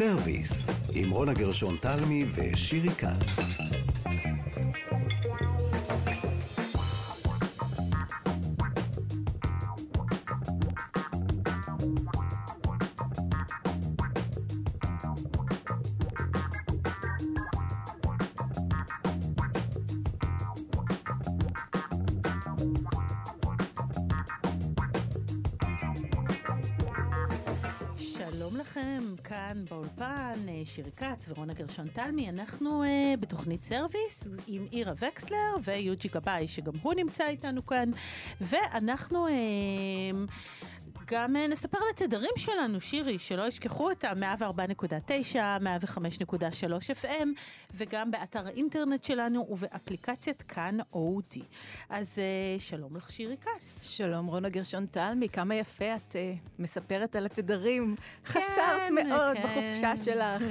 סרוויס, עם רונה גרשון תלמי ושירי כץ. שירי כץ ורונה גרשון תלמי. אנחנו uh, בתוכנית סרוויס עם אירה וקסלר ויוג'י גבאי, שגם הוא נמצא איתנו כאן. ואנחנו uh, גם uh, נספר על התדרים שלנו, שירי, שלא ישכחו אותה, 104.9, 105.3 FM, וגם באתר האינטרנט שלנו ובאפליקציית כאן אודי. אז uh, שלום לך, שירי כץ. שלום, רונה גרשון תלמי, כמה יפה את uh, מספרת על התדרים. חסרת מאוד כן. בחופשה שלך.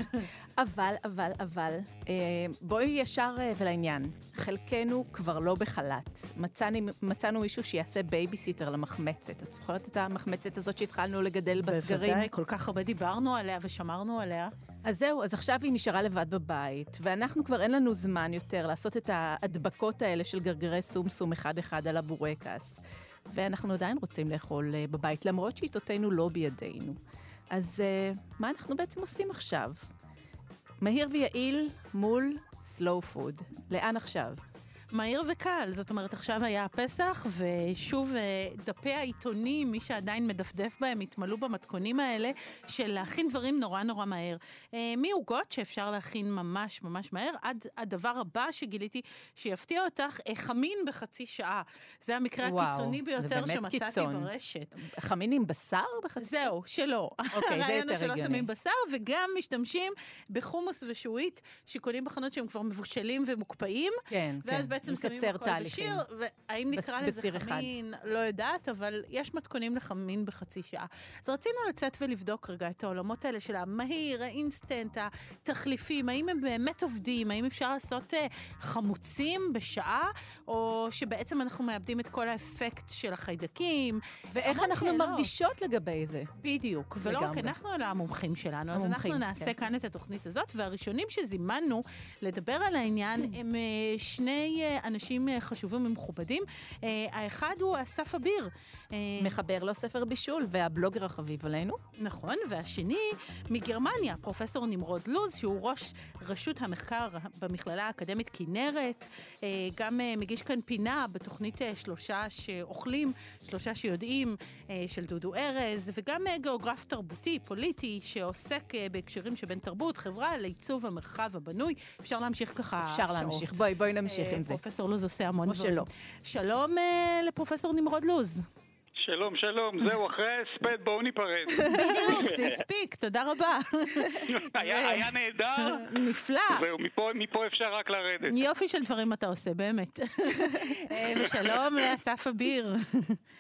אבל, אבל, אבל, אה, בואי ישר אה, ולעניין. חלקנו כבר לא בחל"ת. מצאנו, מצאנו מישהו שיעשה בייביסיטר למחמצת. את זוכרת את המחמצת הזאת שהתחלנו לגדל בסגרים? בוודאי, כל כך הרבה דיברנו עליה ושמרנו עליה. אז זהו, אז עכשיו היא נשארה לבד בבית, ואנחנו כבר אין לנו זמן יותר לעשות את ההדבקות האלה של גרגרי סומסום אחד-אחד על הבורקס. ואנחנו עדיין רוצים לאכול אה, בבית, למרות שעיתותינו לא בידינו. אז אה, מה אנחנו בעצם עושים עכשיו? מהיר ויעיל מול סלואו פוד. לאן עכשיו? מהיר וקל, זאת אומרת, עכשיו היה הפסח, ושוב אה, דפי העיתונים, מי שעדיין מדפדף בהם, התמלאו במתכונים האלה של להכין דברים נורא נורא מהר. אה, מעוגות שאפשר להכין ממש ממש מהר, עד הדבר הבא שגיליתי שיפתיע אותך, אה, חמין בחצי שעה. זה המקרה וואו, הקיצוני ביותר שמצאתי קיצון. ברשת. חמין עם בשר בחצי שעה? זהו, שלא. אוקיי, זה הרעיון יותר הוא שלא הגיוני. שמים בשר, וגם משתמשים בחומוס ושועית, שקונים בחנות שהם כבר מבושלים ומוקפאים. כן, כן. בעצם שמים הכל תהליכים. בשיר, והאם בס- נקרא לזה בסיר אחד. חמין, לא יודעת, אבל יש מתכונים לחמין בחצי שעה. אז רצינו לצאת ולבדוק רגע את העולמות האלה של המהיר, האינסטנט, התחליפים, האם הם באמת עובדים, האם אפשר לעשות אה, חמוצים בשעה, או שבעצם אנחנו מאבדים את כל האפקט של החיידקים. ואיך אנחנו שאלות. מרגישות לגבי זה? בדיוק, ולא רק. אנחנו, אלא המומחים שלנו. אז המומחים, אנחנו נעשה כן. כאן את התוכנית הזאת, והראשונים שזימנו לדבר על העניין הם אה, שני אנשים אה, חשובים ומכובדים. אה, האחד הוא אסף אביר. אה, מחבר לו ספר בישול, והבלוגר החביב עלינו. נכון, והשני מגרמניה, פרופסור נמרוד לוז, שהוא ראש רשות המחקר במכללה האקדמית כנרת, אה, גם אה, מגיש כאן פינה בתוכנית שלושה שאוכלים, שלושה שיודעים, של דודו ארז, וגם גיאוגרף תרבותי, פוליטי, שעוסק בהקשרים שבין תרבות, חברה, לעיצוב המרחב הבנוי. אפשר להמשיך ככה אפשר שעות. להמשיך. בואי, בואי נמשיך עם זה. פרופסור לוז עושה המון דברים. שלום לפרופסור נמרוד לוז. שלום, שלום, זהו, אחרי ההספד בואו ניפרד. בדיוק, זה הספיק, תודה רבה. היה נהדר, נפלא. זהו, מפה- אפשר רק לרדת. יופי של דברים אתה עושה, באמת. אה, ושלום לאסף אביר.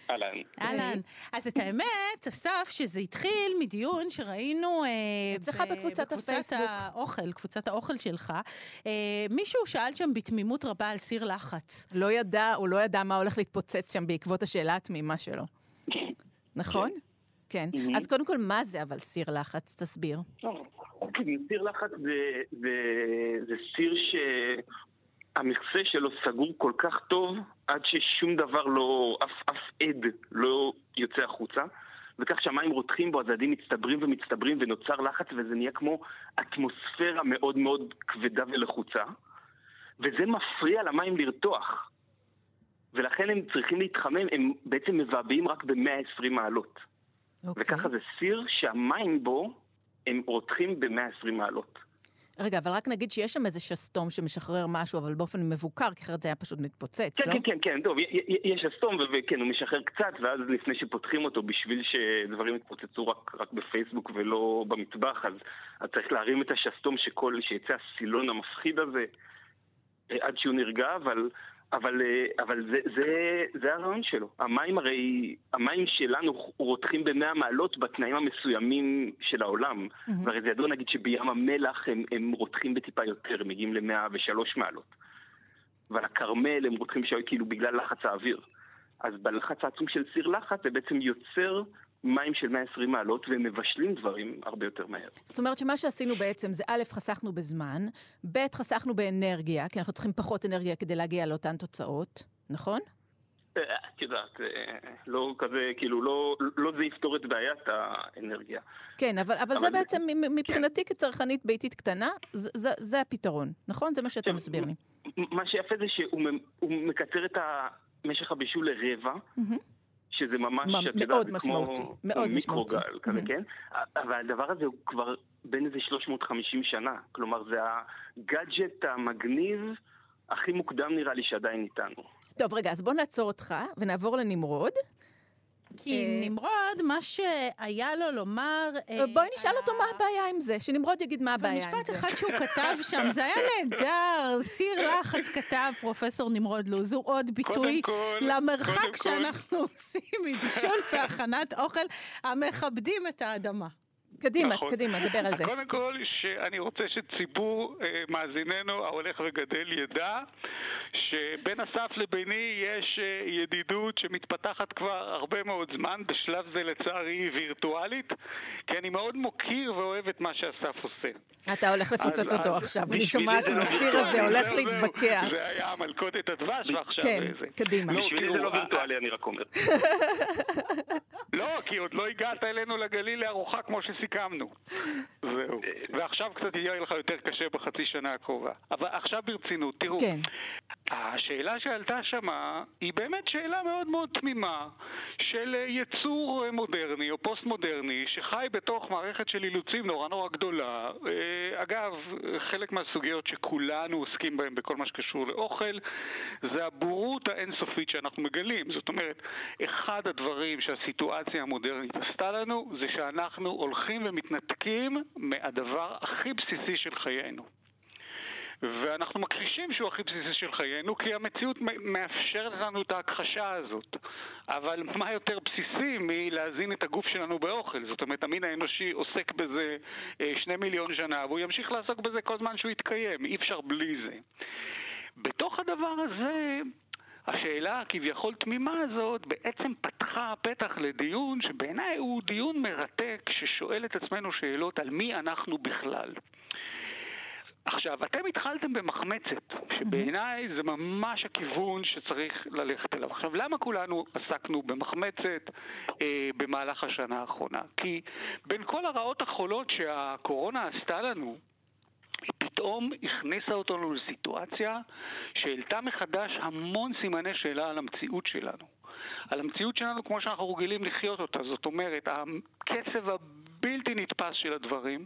אהלן. אהלן. אז את האמת, אסף, שזה התחיל מדיון שראינו... אה, אצלך בקבוצת הפייסבוק. האוכל, קבוצת האוכל שלך. אה, מישהו שאל שם בתמימות רבה על סיר לחץ. לא ידע, הוא לא ידע מה הולך להתפוצץ שם בעקבות השאלה התמימה שלו. נכון? כן. אז קודם כל, מה זה אבל סיר לחץ? תסביר. סיר לחץ זה, זה, זה סיר שהמכסה שלו סגור כל כך טוב עד ששום דבר לא, אף, אף עד לא יוצא החוצה וכך שהמים רותחים בו, אז העדים מצטברים ומצטברים ונוצר לחץ וזה נהיה כמו אטמוספירה מאוד מאוד כבדה ולחוצה וזה מפריע למים לרתוח ולכן הם צריכים להתחמם, הם בעצם מבעבעים רק ב-120 מעלות אוקיי. וככה זה סיר שהמים בו הם רותחים ב-120 מעלות. רגע, אבל רק נגיד שיש שם איזה שסתום שמשחרר משהו, אבל באופן מבוקר, כי אחרת זה היה פשוט מתפוצץ, כן, לא? כן, כן, כן, טוב, יש אסתום, ו- וכן, הוא משחרר קצת, ואז לפני שפותחים אותו, בשביל שדברים יתפוצצו רק, רק בפייסבוק ולא במטבח, אז, אז צריך להרים את השסתום שכל, שיצא הסילון המפחיד הזה, אה, עד שהוא נרגע, אבל, אבל, אה, אבל זה, זה, זה הרעיון שלו. המים הרי, המים שלנו רותחים במאה מעלות בתנאים המסוימים של העולם. והרי זה ידוע נגיד שבים המלח הם, הם רותחים בטיפה יותר, מגיעים למאה ושלוש מעלות. ועל הכרמל הם רותחים שם כאילו בגלל לחץ האוויר. אז בלחץ העצום של סיר לחץ זה בעצם יוצר מים של 120 מעלות והם מבשלים דברים הרבה יותר מהר. זאת אומרת שמה שעשינו בעצם זה א', חסכנו בזמן, ב', חסכנו באנרגיה, כי אנחנו צריכים פחות אנרגיה כדי להגיע לאותן תוצאות, נכון? אה, את יודעת, אה, לא כזה, כאילו, לא, לא זה יפתור את בעיית האנרגיה. כן, אבל, אבל, אבל זה בעצם, מבחינתי כצרכנית ביתית קטנה, זה, זה, זה הפתרון, נכון? זה מה שאתה כן, מסביר לי. מה שיפה זה שהוא מקצר את משך הבישול לרבע, מהמם. שזה ממש, ממ- את יודעת, זה משמעותי, כמו, מאוד כמו. מיקרוגל כזה, Mhm. כן? אבל הדבר הזה הוא כבר בין איזה 350 שנה. כלומר, זה הגאדג'ט המגניב הכי מוקדם נראה לי שעדיין איתנו. טוב, רגע, אז בוא נעצור אותך ונעבור לנמרוד. כי אה, נמרוד, מה שהיה לו לומר... אה, בואי נשאל אותו מה הבעיה עם זה, שנמרוד יגיד מה הבעיה עם במשפט זה. אחד שהוא כתב שם, זה היה נהדר. סיר לחץ כתב פרופסור נמרוד לוז, הוא עוד ביטוי כל, למרחק שאנחנו עושים מבישול והכנת אוכל המכבדים את האדמה. קדימה, נכון. קדימה, דבר על זה. קודם כל, שאני רוצה שציבור אה, מאזיננו ההולך וגדל ידע שבין אסף לביני יש אה, ידידות שמתפתחת כבר הרבה מאוד זמן, בשלב זה לצערי היא וירטואלית, כי אני מאוד מוקיר ואוהב את מה שאסף עושה. אתה הולך לפוצץ אותו אז עכשיו, אני בשבילי שומעת לא וירטואלי, הזה הולך. להתבקע. זה היה מלכודת הדבש ועכשיו כן, זה. קדימה. לא, בשבילי תראו, זה לא ה- וירטואלי, אני רק אומר. לא, כי עוד לא הגעת אלינו לגליל לארוחה כמו שסיכמנו. זהו. ועכשיו קצת יהיה לך יותר קשה בחצי שנה הקרובה. אבל עכשיו ברצינות, תראו. כן. השאלה שעלתה שמה היא באמת שאלה מאוד מאוד תמימה של אה, יצור אה, מודרני או פוסט מודרני שחי בתוך מערכת של אילוצים נורא נורא גדולה. אה, אגב, חלק מהסוגיות שכולנו עוסקים בהן בכל מה שקשור לאוכל זה הבורות האינסופית שאנחנו מגלים. זאת אומרת, אחד הדברים שהסיטואציה המודרנית עשתה לנו זה שאנחנו הולכים ומתנתקים מהדבר הכי בסיסי של חיינו. ואנחנו מכחישים שהוא הכי בסיסי של חיינו, כי המציאות מאפשרת לנו את ההכחשה הזאת. אבל מה יותר בסיסי מלהזין את הגוף שלנו באוכל? זאת אומרת, המין האנושי עוסק בזה אה, שני מיליון שנה, והוא ימשיך לעסוק בזה כל זמן שהוא יתקיים, אי אפשר בלי זה. בתוך הדבר הזה, השאלה הכביכול תמימה הזאת בעצם פתחה פתח לדיון שבעיניי הוא דיון מרתק ששואל את עצמנו שאלות על מי אנחנו בכלל. עכשיו, אתם התחלתם במחמצת, שבעיניי זה ממש הכיוון שצריך ללכת אליו. עכשיו, למה כולנו עסקנו במחמצת אה, במהלך השנה האחרונה? כי בין כל הרעות החולות שהקורונה עשתה לנו, היא פתאום הכניסה אותנו לסיטואציה שהעלתה מחדש המון סימני שאלה על המציאות שלנו. על המציאות שלנו כמו שאנחנו רגילים לחיות אותה. זאת אומרת, הקצב הבלתי נתפס של הדברים,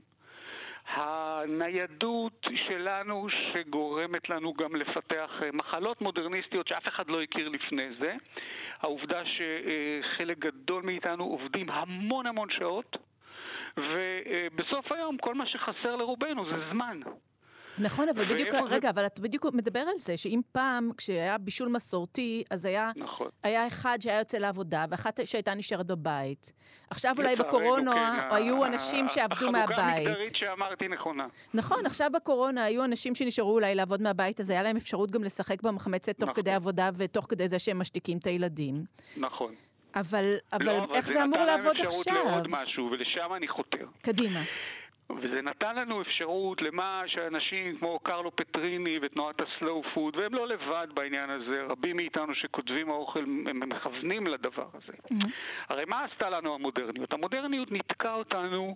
הניידות שלנו שגורמת לנו גם לפתח אה, מחלות מודרניסטיות שאף אחד לא הכיר לפני זה, העובדה שחלק גדול מאיתנו עובדים המון המון שעות, ובסוף היום כל מה שחסר לרובנו זה זמן. נכון, אבל בדיוק, זה- רגע, אבל אתה בדיוק מדבר על זה, שאם פעם, כשהיה בישול מסורתי, אז היה, נכון. היה אחד שהיה יוצא לעבודה, ואחת שהייתה נשארת בבית. עכשיו אולי בקורונה כן, היו ה- אנשים שעבדו החלוקה מהבית. המגדרית שאמרתי נכונה. נכון, עכשיו בקורונה היו אנשים שנשארו אולי לעבוד מהבית, אז היה להם אפשרות גם לשחק במחמצת תוך נכון. כדי עבודה ותוך כדי זה שהם משתיקים את הילדים. נכון. אבל, אבל לא, איך זה אמור לעבוד נתן להם עכשיו? אפשרות לעוד משהו, ולשם אני חותר. קדימה. וזה נתן לנו אפשרות למה שאנשים כמו קרלו פטריני ותנועת הסלואו פוד, והם לא לבד בעניין הזה, רבים מאיתנו שכותבים האוכל הם מכוונים לדבר הזה. הרי מה עשתה לנו המודרניות? המודרניות ניתקה אותנו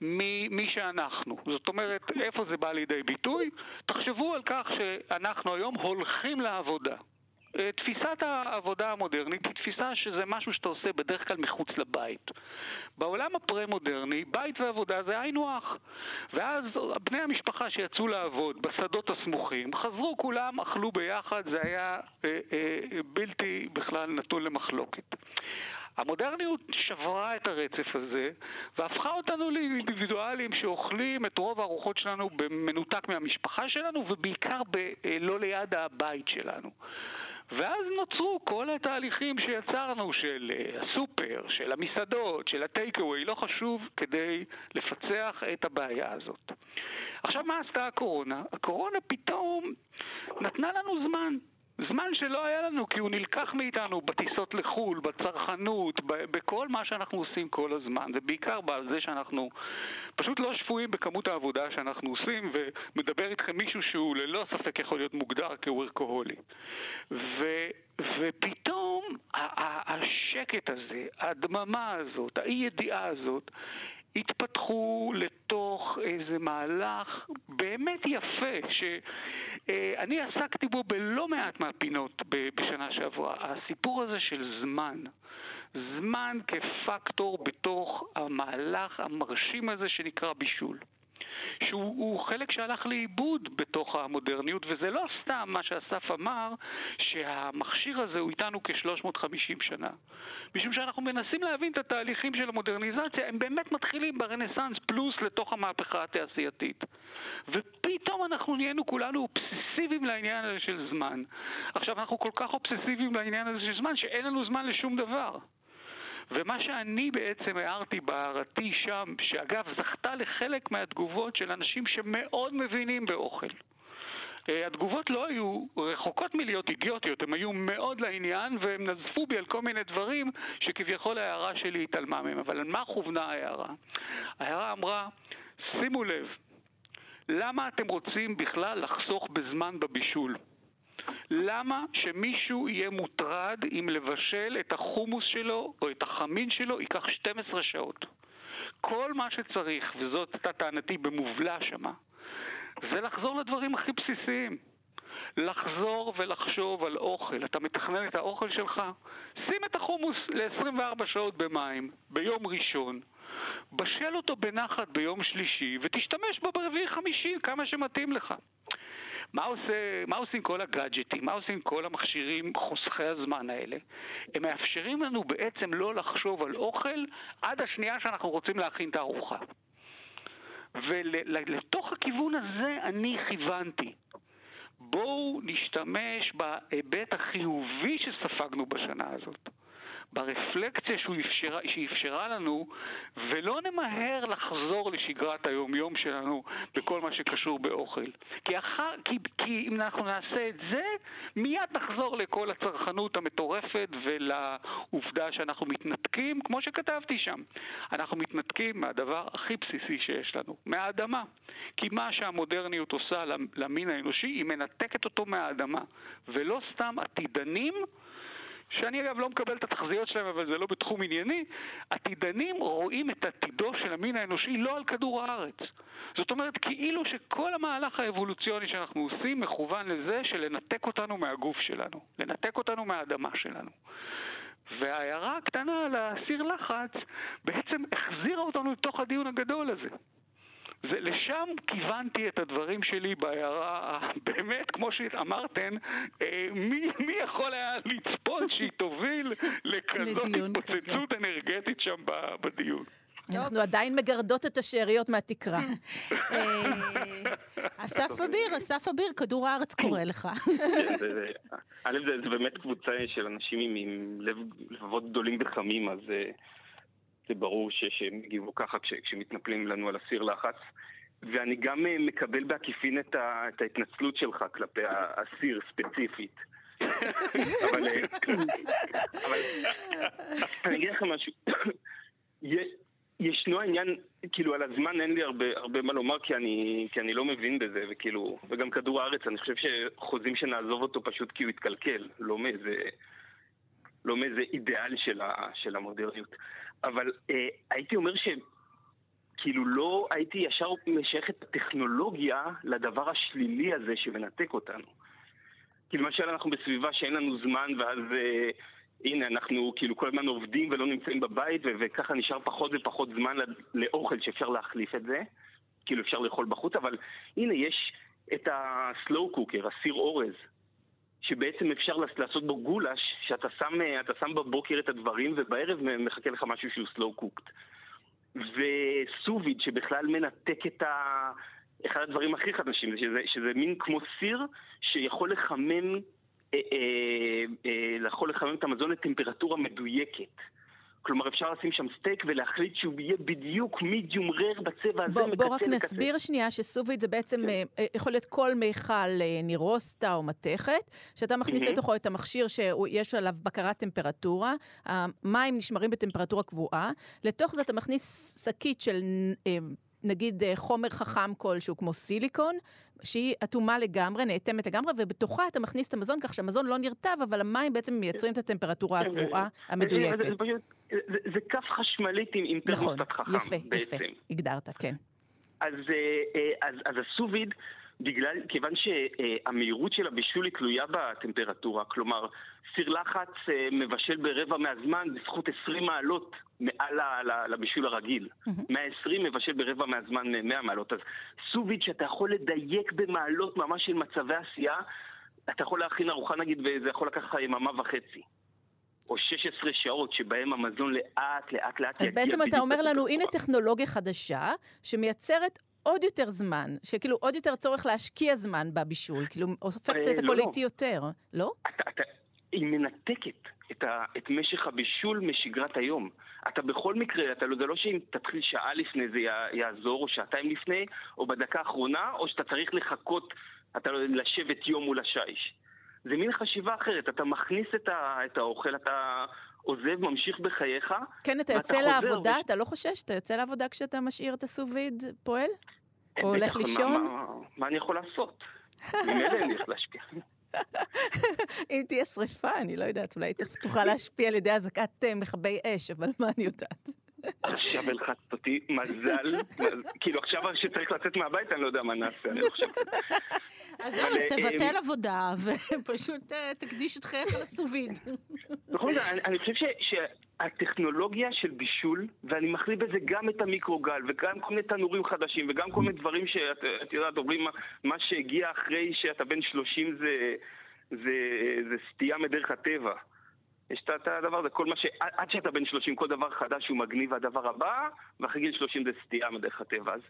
ממי שאנחנו. זאת אומרת, איפה זה בא לידי ביטוי? תחשבו על כך שאנחנו היום הולכים לעבודה. אה, תפיסת העבודה המודרנית היא תפיסה שזה משהו שאתה עושה בדרך כלל מחוץ לבית. בעולם הפרה-מודרני, בית ועבודה זה היינו הך. ואז בני המשפחה שיצאו לעבוד בשדות הסמוכים, חזרו כולם, אכלו ביחד, זה היה אה, אה, בלתי בכלל נתון למחלוקת. המודרניות שברה את הרצף הזה והפכה אותנו לאינדיבידואלים שאוכלים את רוב הארוחות שלנו במנותק מהמשפחה שלנו ובעיקר ב, אה, לא ליד הבית שלנו. ואז נוצרו כל התהליכים שיצרנו של אה, הסופר, של המסעדות, של הטייק-אווי, לא חשוב, כדי לפצח את הבעיה הזאת. עכשיו, מה עשתה הקורונה? הקורונה פתאום נתנה לנו זמן. זמן שלא היה לנו כי הוא נלקח מאיתנו בטיסות לחו"ל, בצרכנות, בכל מה שאנחנו עושים כל הזמן, ובעיקר בזה שאנחנו פשוט לא שפויים בכמות העבודה שאנחנו עושים, ומדבר איתכם מישהו שהוא ללא ספק יכול להיות מוגדר כוורקוהולי. ו, ופתאום השקט הזה, הדממה הזאת, האי ידיעה הזאת, התפתחו לתוך איזה מהלך באמת יפה, שאני עסקתי בו בלא מעט מהפינות בשנה שעברה. הסיפור הזה של זמן. זמן כפקטור בתוך המהלך המרשים הזה שנקרא בישול. שהוא חלק שהלך לאיבוד בתוך המודרניות, וזה לא סתם מה שאסף אמר, שהמכשיר הזה הוא איתנו כ-350 שנה. משום שאנחנו מנסים להבין את התהליכים של המודרניזציה, הם באמת מתחילים ברנסאנס פלוס לתוך המהפכה התעשייתית. ופתאום אנחנו נהיינו כולנו אובססיביים לעניין הזה של זמן. עכשיו, אנחנו כל כך אובססיביים לעניין הזה של זמן, שאין לנו זמן לשום דבר. ומה שאני בעצם הערתי בהערתי שם, שאגב זכתה לחלק מהתגובות של אנשים שמאוד מבינים באוכל. אה, התגובות לא היו רחוקות מלהיות אידיוטיות, הן היו מאוד לעניין והם נזפו בי על כל מיני דברים שכביכול ההערה שלי התעלמה מהם. אבל על מה כוונה ההערה? ההערה אמרה, שימו לב, למה אתם רוצים בכלל לחסוך בזמן בבישול? למה שמישהו יהיה מוטרד אם לבשל את החומוס שלו או את החמין שלו ייקח 12 שעות? כל מה שצריך, וזאת הייתה טענתי במובלע שמה, זה לחזור לדברים הכי בסיסיים. לחזור ולחשוב על אוכל. אתה מתכנן את האוכל שלך? שים את החומוס ל-24 שעות במים, ביום ראשון. בשל אותו בנחת ביום שלישי, ותשתמש בו ברביעי חמישי, כמה שמתאים לך. מה, עושה, מה עושים כל הגאדג'טים? מה עושים כל המכשירים חוסכי הזמן האלה? הם מאפשרים לנו בעצם לא לחשוב על אוכל עד השנייה שאנחנו רוצים להכין את הארוחה. ולתוך הכיוון הזה אני כיוונתי. בואו נשתמש בהיבט החיובי שספגנו בשנה הזאת. ברפלקציה אפשרה, שהיא אפשרה לנו, ולא נמהר לחזור לשגרת היומיום שלנו בכל מה שקשור באוכל. כי, אחר, כי, כי אם אנחנו נעשה את זה, מיד נחזור לכל הצרכנות המטורפת ולעובדה שאנחנו מתנתקים, כמו שכתבתי שם. אנחנו מתנתקים מהדבר הכי בסיסי שיש לנו, מהאדמה. כי מה שהמודרניות עושה למין האנושי, היא מנתקת אותו מהאדמה. ולא סתם עתידנים שאני אגב לא מקבל את התחזיות שלהם, אבל זה לא בתחום ענייני, עתידנים רואים את עתידו של המין האנושי לא על כדור הארץ. זאת אומרת, כאילו שכל המהלך האבולוציוני שאנחנו עושים מכוון לזה של לנתק אותנו מהגוף שלנו, לנתק אותנו מהאדמה שלנו. וההערה הקטנה על הסיר לחץ בעצם החזירה אותנו לתוך הדיון הגדול הזה. זה, לשם כיוונתי את הדברים שלי בהערה, באמת, כמו שאמרתן, אה, מי, מי יכול היה לצפות שהיא תוביל לכזאת התפוצצות אנרגטית שם בדיון? אנחנו עדיין מגרדות את השאריות מהתקרה. אה, אסף אביר, אסף אביר, כדור הארץ קורא לך. א', זה באמת קבוצה של אנשים עם לבבות גדולים וחמים, אז אה, זה ברור שהם הגיבו ככה כש, כשמתנפלים לנו על הסיר לחץ. ואני גם אה, מקבל בעקיפין את, ה, את ההתנצלות שלך כלפי הסיר ספציפית. אבל, אה, אבל אני אגיד לך משהו. ישנו העניין, כאילו על הזמן אין לי הרבה, הרבה מה לומר כי אני, כי אני לא מבין בזה, וכאילו, וגם כדור הארץ, אני חושב שחוזים שנעזוב אותו פשוט כי הוא התקלקל, לא מאיזה, לא מאיזה אידיאל של, ה, של המודרניות. אבל אה, הייתי אומר שכאילו לא הייתי ישר משייך את הטכנולוגיה לדבר השלילי הזה שמנתק אותנו. כי למשל אנחנו בסביבה שאין לנו זמן ואז אה, הנה אנחנו כאילו כל הזמן עובדים ולא נמצאים בבית ו- וככה נשאר פחות ופחות זמן לאוכל שאפשר להחליף את זה. כאילו אפשר לאכול בחוץ, אבל הנה יש את הסלואו קוקר, הסיר אורז, שבעצם אפשר לעשות בו גולש, שאתה שם, שם בבוקר את הדברים ובערב מחכה לך משהו שהוא slow cooked. וסוביד שבכלל מנתק את ה... אחד הדברים הכי חדשים, שזה, שזה מין כמו סיר שיכול לחמם, אה, אה, אה, לחמם את המזון לטמפרטורה מדויקת. כלומר, אפשר לשים שם סטייק ולהחליט שהוא יהיה בדיוק מידיום רר בצבע הזה, בוא, מקצה בוא רק לקצה. נסביר שנייה שסוביד זה בעצם, אה, אה, יכול להיות כל מיכל אה, נירוסטה או מתכת, שאתה מכניס מהמם. לתוכו את המכשיר שיש עליו בקרת טמפרטורה, המים נשמרים בטמפרטורה קבועה, לתוך זה אתה מכניס שקית של נגיד חומר חכם כלשהו כמו סיליקון, שהיא אטומה לגמרי, נאטמת לגמרי, ובתוכה אתה מכניס את המזון כך שהמזון לא נרטב, אבל המים בעצם מייצרים את הטמפרטורה כן, הקבועה המדויקת. זה זה- כף חשמלית עם עם נכון, תרמוסטט חכם, יפה, בעצם. יפה, הגדרת, כן. אז, אה, אה, אז, אז הסוביד, בגלל, כיוון שהמהירות של הבישול היא תלויה בטמפרטורה, כלומר, סיר לחץ אה, מבשל ברבע מהזמן בזכות 20 מעלות מעל לבישול הרגיל. 120 מבשל ברבע מהזמן אה, 100 מעלות. אז סוביד שאתה יכול לדייק במעלות ממש של מצבי עשייה, אתה יכול להכין ארוחה נגיד, וזה יכול לקחת לך יממה וחצי. או 16 שעות שבהם המזון לאט לאט לאט אז בעצם אתה אומר לנו, הנה. טכנולוגיה חדשה, שמייצרת עוד יותר זמן, שכאילו עוד יותר צורך להשקיע זמן בבישול, כאילו הופכת אה, את הכל לא. איטי יותר, לא? היא מנתקת את, ה, את משך הבישול משגרת היום. אתה בכל מקרה, אתה, לא- זה לא שאם תתחיל שעה לפני זה יע- יעזור, או שעתיים לפני, או בדקה האחרונה, או שאתה צריך לחכות, אתה לא- לשבת יום מול השיש. זה מין חשיבה אחרת, אתה מכניס את, ה, את האוכל, אתה עוזב, ממשיך בחייך. כן, אתה יוצא לעבודה, וש- אתה לא חושש? אתה יוצא לעבודה כשאתה משאיר את הסוביד פועל? או הולך בטח, מה- לישון? מה, מה אני יכול לעשות? ממילא לי איך להשפיע. אם תהיה שריפה, אני לא יודעת, אולי תוכל להשפיע על ידי אזעקת אה, מכבי אש, אבל מה אני יודעת? עכשיו הלחצת אותי, מזל, מז- כאילו עכשיו שצריך לצאת מהבית, אני לא יודע מה נעשה, אני חושב. אז זהו, אז תבטל אה, עבודה, ופשוט אה, תקדיש את חייך לסוביד. זאת, אני, חושב ש, שהטכנולוגיה של בישול, ואני מכליל בזה גם את המיקרוגל, וגם כל מיני תנורים חדשים, וגם כל מיני דברים שאת את יודעת, אומרים, מה, שהגיע אחרי שאתה בן 30 זה, זה, זה סטייה מדרך הטבע. יש את- הדבר הזה, כל מה ש... עד עד שאתה בן 30, כל דבר חדש הוא מגניב הדבר הבא, ואחרי גיל 30 זה סטייה מדרך הטבע. אז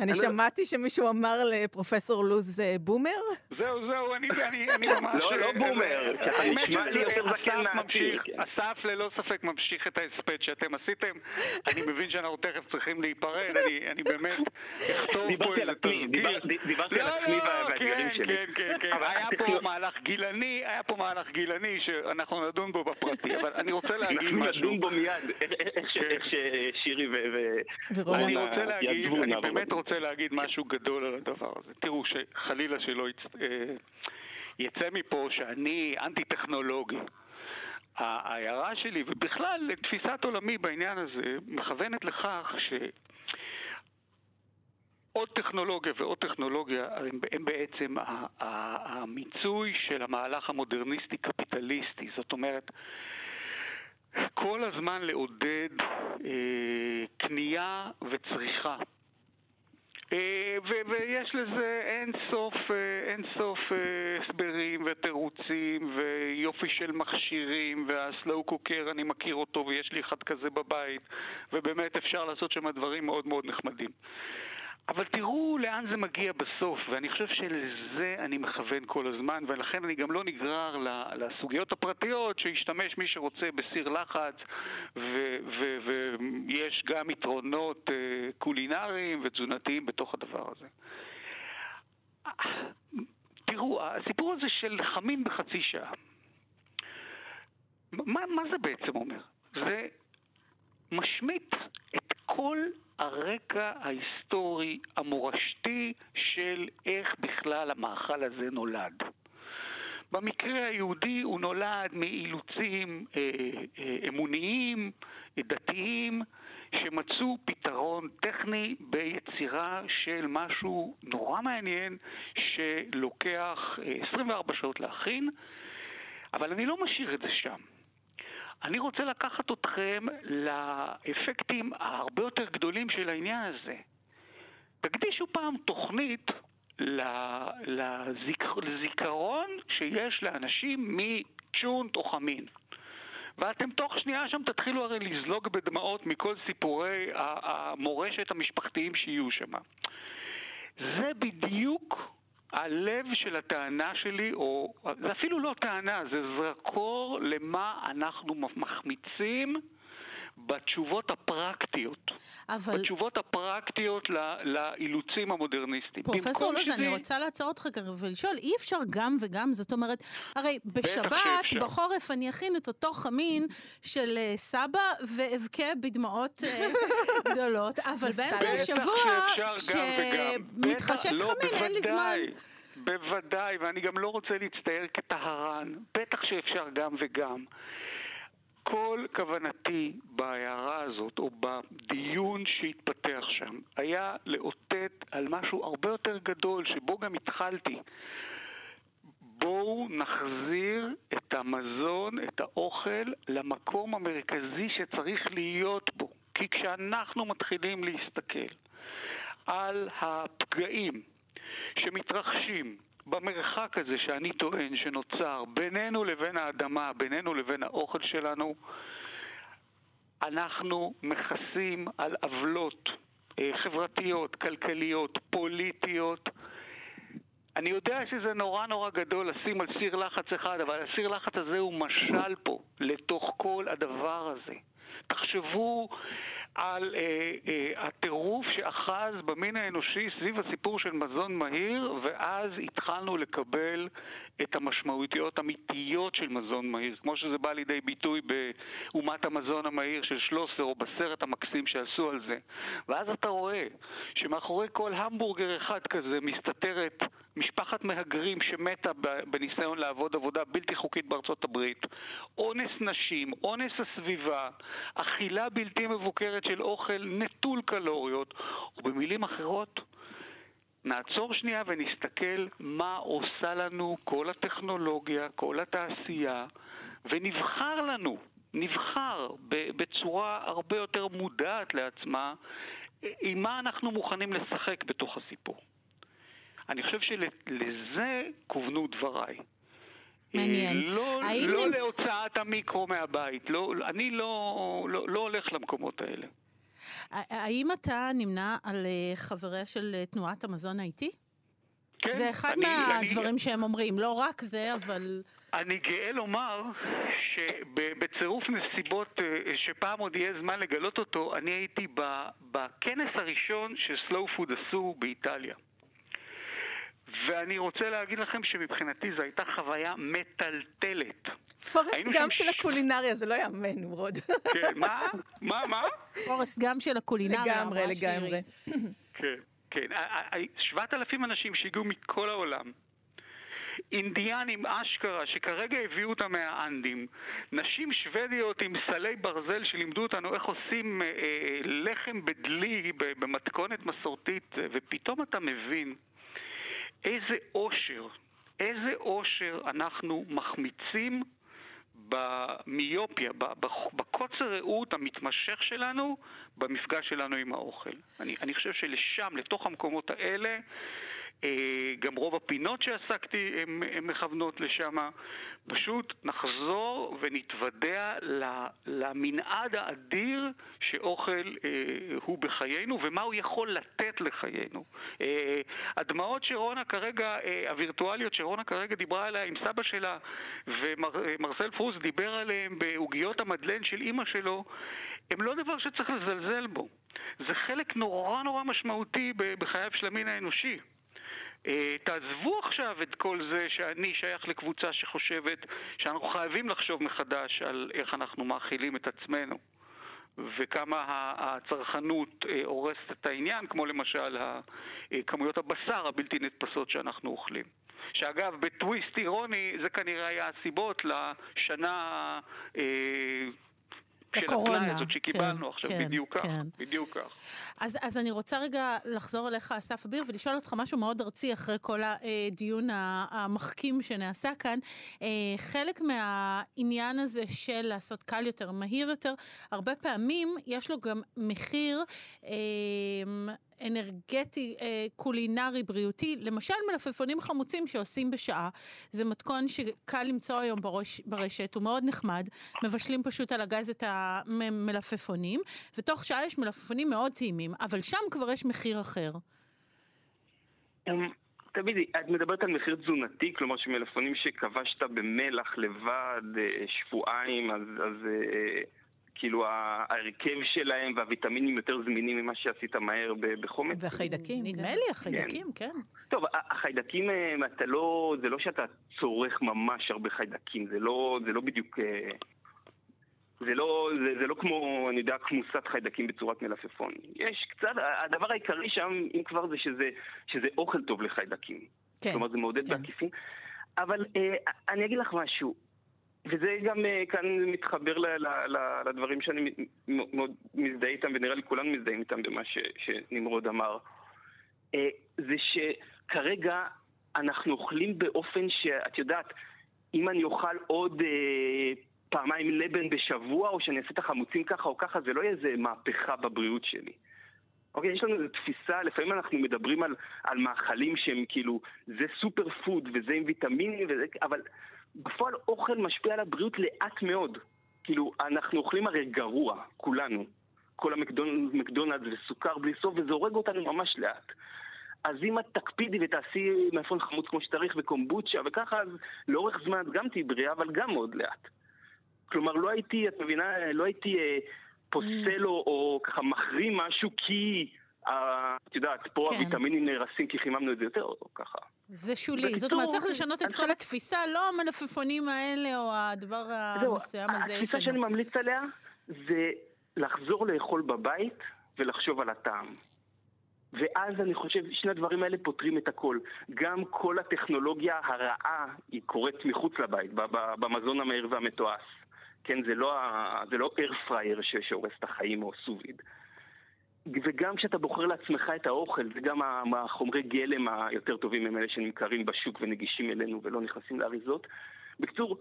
אני אני- שמעתי שמישהו אמר לפרופסור לוז אה, בומר? זהו, זהו, אני, אני, אני ממש... לא, לא בומר, אה, נשמע לי יותר זקן ממשיך, כן. אסף ללא ספק ממשיך את ההספד שאתם עשיתם. אני מבין שאנחנו תכף צריכים להיפרד, אני, אני באמת אכתוב פה איזה תרגיל. דיברתי על לא, עצמי לא, וה- והאתגרים כן, שלי. כן, כן, כן. אבל היה פה מהלך גילני, היה פה מהלך גילני שאנחנו נדון בו בפרטי, אבל אני רוצה להגיד אנחנו משהו. נדון בו מיד, איך- ששירי ו... אני רוצה להגיד, אני באמת בזה. רוצה להגיד משהו גדול על הדבר הזה. תראו, שחלילה שלא יצ... אה, יצא מפה שאני אנטי-טכנולוגי. ההערה שלי, ובכלל תפיסת עולמי בעניין הזה, מכוונת לכך ש... עוד טכנולוגיה ועוד טכנולוגיה הם, הם בעצם המיצוי של המהלך המודרניסטי-קפיטליסטי. זאת אומרת, כל הזמן לעודד אה, קנייה וצריכה. אה, ויש לזה אין סוף, אה, אין סוף אה, הסברים ותירוצים ויופי של מכשירים והסלואו קוקר אני מכיר אותו ויש לי אחד כזה בבית ובאמת אפשר לעשות שם דברים מאוד מאוד נחמדים. אבל תראו לאן זה מגיע בסוף, ואני חושב שלזה אני מכוון כל הזמן, ולכן אני גם לא נגרר לסוגיות הפרטיות שישתמש מי שרוצה בסיר לחץ, ויש גם יתרונות אה, קולינריים ותזונתיים בתוך הדבר הזה. תראו, הסיפור הזה של חמין בחצי שעה, מה, מה זה בעצם אומר? זה משמיט את כל הרקע ההיסטורי המורשתי של איך בכלל המאכל הזה נולד. במקרה היהודי הוא נולד מאילוצים אה, אה, אמוניים, דתיים, שמצאו פתרון טכני ביצירה של משהו נורא מעניין שלוקח אה, 24 שעות להכין, אבל אני לא משאיר את זה שם. אני רוצה לקחת אתכם לאפקטים הרבה יותר גדולים של העניין הזה. תקדישו פעם תוכנית לזיכרון שיש לאנשים מצ'ונט או חמין. ואתם תוך שנייה שם תתחילו הרי לזלוג בדמעות מכל סיפורי המורשת המשפחתיים שיהיו שם. זה בדיוק הלב של הטענה שלי, או זה אפילו לא טענה, זה זרקור למה אנחנו מחמיצים בתשובות הפרקטיות. אבל... בתשובות הפרקטיות לאילוצים המודרניסטיים. פרופסור לוז, שזה... אני רוצה לעצור אותך ולשאול, אי אפשר גם וגם, זאת אומרת, הרי בשבת, בחורף, אני אכין את אותו חמין של אה, סבא ואבכה בדמעות אה, גדולות, אבל באמצע השבוע, כשמתחשק לא, חמין, אין לי זמן. בוודאי, ואני גם לא רוצה להצטייר כטהרן. בטח שאפשר גם וגם. כל כוונתי בהערה הזאת, או בדיון שהתפתח שם, היה לאותת על משהו הרבה יותר גדול, שבו גם התחלתי. בואו נחזיר את המזון, את האוכל, למקום המרכזי שצריך להיות בו. כי כשאנחנו מתחילים להסתכל על הפגעים שמתרחשים במרחק הזה שאני טוען שנוצר בינינו לבין האדמה, בינינו לבין האוכל שלנו, אנחנו מכסים על עוולות אה, חברתיות, כלכליות, פוליטיות. אני יודע שזה נורא נורא גדול לשים על סיר לחץ אחד, אבל הסיר לחץ הזה הוא משל פה לתוך כל הדבר הזה. תחשבו על אה, אה, הטירוף שאחז במין האנושי סביב הסיפור של מזון מהיר, ואז התחלנו לקבל את המשמעותיות האמיתיות של מזון מהיר, כמו שזה בא לידי ביטוי באומת המזון המהיר של שלוסר, או בסרט המקסים שעשו על זה. ואז אתה רואה שמאחורי כל המבורגר אחד כזה מסתתרת משפחת מהגרים שמתה בניסיון לעבוד עבודה בלתי חוקית בארצות הברית, אונס נשים, אונס הסביבה, אכילה בלתי מבוקרת של אוכל נטול קלוריות, ובמילים אחרות, נעצור שנייה ונסתכל מה עושה לנו כל הטכנולוגיה, כל התעשייה, ונבחר לנו, נבחר בצורה הרבה יותר מודעת לעצמה, עם מה אנחנו מוכנים לשחק בתוך הסיפור. אני חושב שלזה כוונו דבריי. מעניין. לא, לא נמצ... להוצאת המיקרו מהבית, לא, אני לא, לא, לא הולך למקומות האלה. האם אתה נמנה על אה, חבריה של אה, תנועת המזון האיטי? כן. זה אחד אני, מהדברים אני, שהם אומרים, לא רק זה, אבל... אני גאה לומר שבצירוף נסיבות אה, שפעם עוד יהיה זמן לגלות אותו, אני הייתי בכנס הראשון שסלואו פוד עשו באיטליה. ואני רוצה להגיד לכם שמבחינתי זו הייתה חוויה מטלטלת. פורסט גם של הקולינריה, זה לא יאמן, נמרוד. כן, מה? מה, מה? פורסט גם של הקולינריה. לגמרי, לגמרי. כן, כן. שבעת אלפים אנשים שהגיעו מכל העולם. אינדיאנים אשכרה, שכרגע הביאו אותם מהאנדים, נשים שוודיות עם סלי ברזל שלימדו אותנו איך עושים אה, אה לחם בדלי במתכונת מסורתית, ופתאום אתה מבין איזה אושר, איזה אושר אנחנו מחמיצים במיופיה, בקוצר ראות המתמשך שלנו, במפגש שלנו עם האוכל. אני, אני חושב שלשם, לתוך המקומות האלה, גם רוב הפינות שעסקתי הן מכוונות לשם. פשוט נחזור ונתוודע למנעד האדיר שאוכל אה, הוא בחיינו ומה הוא יכול לתת לחיינו. אה, הדמעות שרונה כרגע, הווירטואליות שרונה כרגע דיברה עליה עם סבא שלה ומרסל פרוז דיבר עליהן בעוגיות המדלן של אימא שלו, הם לא דבר שצריך לזלזל בו. זה חלק נורא נורא משמעותי בחייו של המין האנושי. אה, תעזבו עכשיו את כל זה שאני שייך לקבוצה שחושבת שאנחנו חייבים לחשוב מחדש על איך אנחנו מאכילים את עצמנו. וכמה הצרכנות אה, הורסת את העניין, כמו למשל אה, כמויות הבשר הבלתי נתפסות שאנחנו אוכלים. שאגב, בטוויסט אירוני זה כנראה היה הסיבות לשנה של הפנאי הזאת שקיבלנו כן, עכשיו, כן, בדיוק כן. כך, בדיוק כך. אז, אז אני רוצה רגע לחזור אליך, אסף אביר, ולשאול אותך משהו מאוד ארצי אחרי כל הדיון המחכים שנעשה כאן. אה, חלק מהעניין הזה של לעשות קל יותר, מהיר יותר, הרבה פעמים יש לו גם מחיר אה, אנרגטי, אה, קולינרי, בריאותי, למשל מלפפונים חמוצים שעושים בשעה. זה מתכון שקל למצוא היום בראש, ברשת, הוא מאוד נחמד. מבשלים פשוט על הגז את המלפפונים, ותוך שעה יש מלפפונים מאוד טעימים, אבל שם כבר יש מחיר אחר. אמ, תמיד, את מדברת על מחיר תזונתי, כלומר שמלפפונים שכבשת במלח לבד אה, שבועיים, אז, אז אה, כאילו ההרכב שלהם והוויטמינים יותר זמינים ממה שעשית מהר בחומץ. והחיידקים. נדמה כן. לי, החיידקים, כן. כן. טוב, החיידקים, אה, אתה לא, זה לא שאתה צורך ממש הרבה חיידקים, זה לא, זה לא בדיוק... אה, זה לא, זה, זה לא כמו, אני יודע, כמוסת חיידקים בצורת מלפפון. יש קצת, הדבר העיקרי שם, אם כבר, זה שזה, שזה אוכל טוב לחיידקים. כן. כלומר, זה מעודד כן. בעקיפין. אבל אה, אני אגיד לך משהו, וזה גם אה, כאן מתחבר ל, ל, ל, לדברים שאני מאוד מזדהה איתם, ונראה לי כולנו מזדהים איתם במה ש, שנמרוד אמר. אה, זה שכרגע אנחנו אוכלים באופן שאת יודעת, אם אני אוכל עוד אה, פעמיים לבן בשבוע, או שאני אעשה את החמוצים ככה או ככה, זה לא יהיה איזה מהפכה בבריאות שלי. אוקיי, יש לנו איזו תפיסה, לפעמים אנחנו מדברים על, על מאכלים שהם כאילו, זה סופר פוד וזה עם ויטמינים, וזה, אבל בפועל אוכל משפיע על הבריאות לאט מאוד. כאילו, אנחנו אוכלים הרי גרוע, כולנו. כל המקדונלדס וסוכר בלי סוף, וזה הורג אותנו ממש לאט. אז אם את תקפידי ותעשי מלפון חמוץ כמו שצריך וקומבוצ'ה וככה, אז לאורך זמן את גם תהיי בריאה, אבל גם מאוד לאט. כלומר, לא הייתי, את מבינה, לא הייתי אה, פוסל או, או ככה מחרים משהו כי, את יודעת, פה כן. הוויטמינים נהרסים כי חיממנו את זה יותר, או ככה. זה שולי. בקיצור, זאת אומרת, צריך לשנות את כל התפיסה, לא המלפפונים האלה או הדבר המסוים הזה. התפיסה שאני ממליץ עליה זה לחזור לאכול בבית ולחשוב על הטעם. ואז אני חושב שני הדברים האלה פותרים את הכל. גם כל הטכנולוגיה הרעה היא קורית מחוץ לבית, במזון המהיר והמתועש. כן, זה לא, זה לא air fryer שהורס את החיים או סוביד. וגם כשאתה בוחר לעצמך את האוכל, זה גם החומרי גלם היותר טובים הם אלה שנמכרים בשוק ונגישים אלינו ולא נכנסים לאריזות. בקיצור,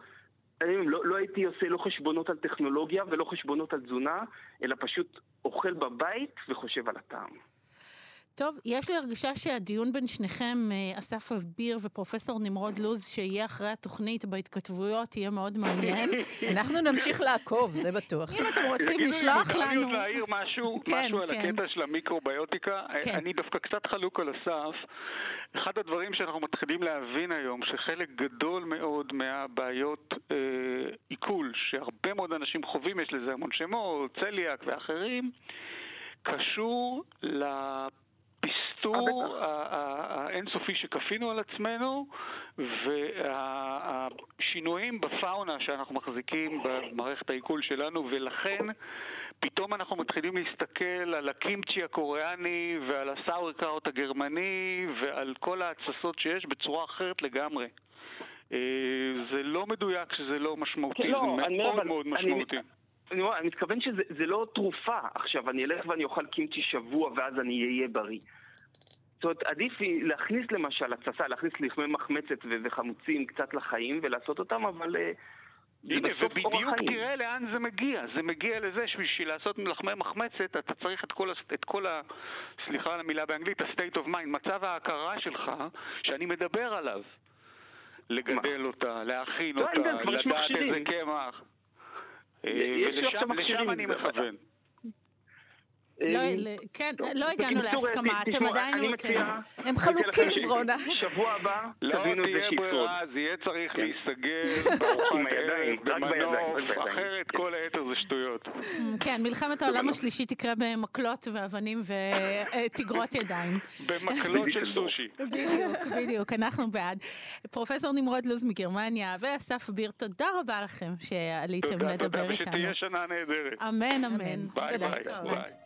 לא, לא הייתי עושה לא חשבונות על טכנולוגיה ולא חשבונות על תזונה, אלא פשוט אוכל בבית וחושב על הטעם. טוב, יש לי הרגשה שהדיון בין שניכם, אה, אסף אביר ופרופסור נמרוד לוז, שיהיה אחרי התוכנית בהתכתבויות, יהיה מאוד מעניין. אנחנו נמשיך לעקוב, זה בטוח. אם אתם רוצים לשלוח לנו... אני להעיר משהו, כן, משהו על כן. הקטע של המיקרוביוטיקה. כן. אני דווקא קצת חלוק על אסף. אחד הדברים שאנחנו מתחילים להבין היום, שחלק גדול מאוד מהבעיות אה, עיכול, שהרבה מאוד אנשים חווים, יש לזה המון שמות, צליאק ואחרים, קשור הפסטור האינסופי שכפינו על עצמנו והשינויים בפאונה שאנחנו מחזיקים במערכת העיכול שלנו ולכן פתאום אנחנו מתחילים להסתכל על הקימצ'י הקוריאני ועל הסאורקראוט הגרמני ועל כל ההתססות שיש בצורה אחרת לגמרי. אה, זה לא מדויק שזה לא משמעותי, לא, זה מאוד, מאוד משמעותי. אני, אני מתכוון שזה לא תרופה. עכשיו, אני אלך ואני אוכל קימצ'י שבוע ואז אני אהיה בריא. זאת אומרת, עדיף להכניס למשל התססה, להכניס לחמי מחמצת וחמוצים קצת לחיים ולעשות אותם, אבל... אה, הנה, ובדיוק תראה לאן זה מגיע. זה מגיע לזה שבשביל לעשות לחמי מחמצת אתה צריך את כל, את כל ה... סליחה על המילה באנגלית, ה-state of mind, מצב ההכרה שלך, שאני מדבר עליו. לגדל? אותה, להכין לא, אותה, לדעת איזה קמח. אה, ולשם אני מכוון. לא, אה, כן, לא הגענו להסכמה, אתם עדיין... אני מציע... הם חלוקים, ברונה. שבוע הבא, תבינו את זה שיפרוד. לא תהיה ברירה, זה יהיה צריך כן. להיסגר בארוחת ערב, במנוף, אחרת כל זה שטויות. כן, מלחמת העולם השלישית תקרה במקלות ואבנים ותגרות ידיים. במקלות של סושי. בדיוק, בדיוק, אנחנו בעד. פרופסור נמרוד לוז מגרמניה ואסף ביר, תודה רבה לכם שעליתם לדבר איתנו. תודה, תודה, ושתהיה שנה נהדרת. אמן, אמן. ביי ביי.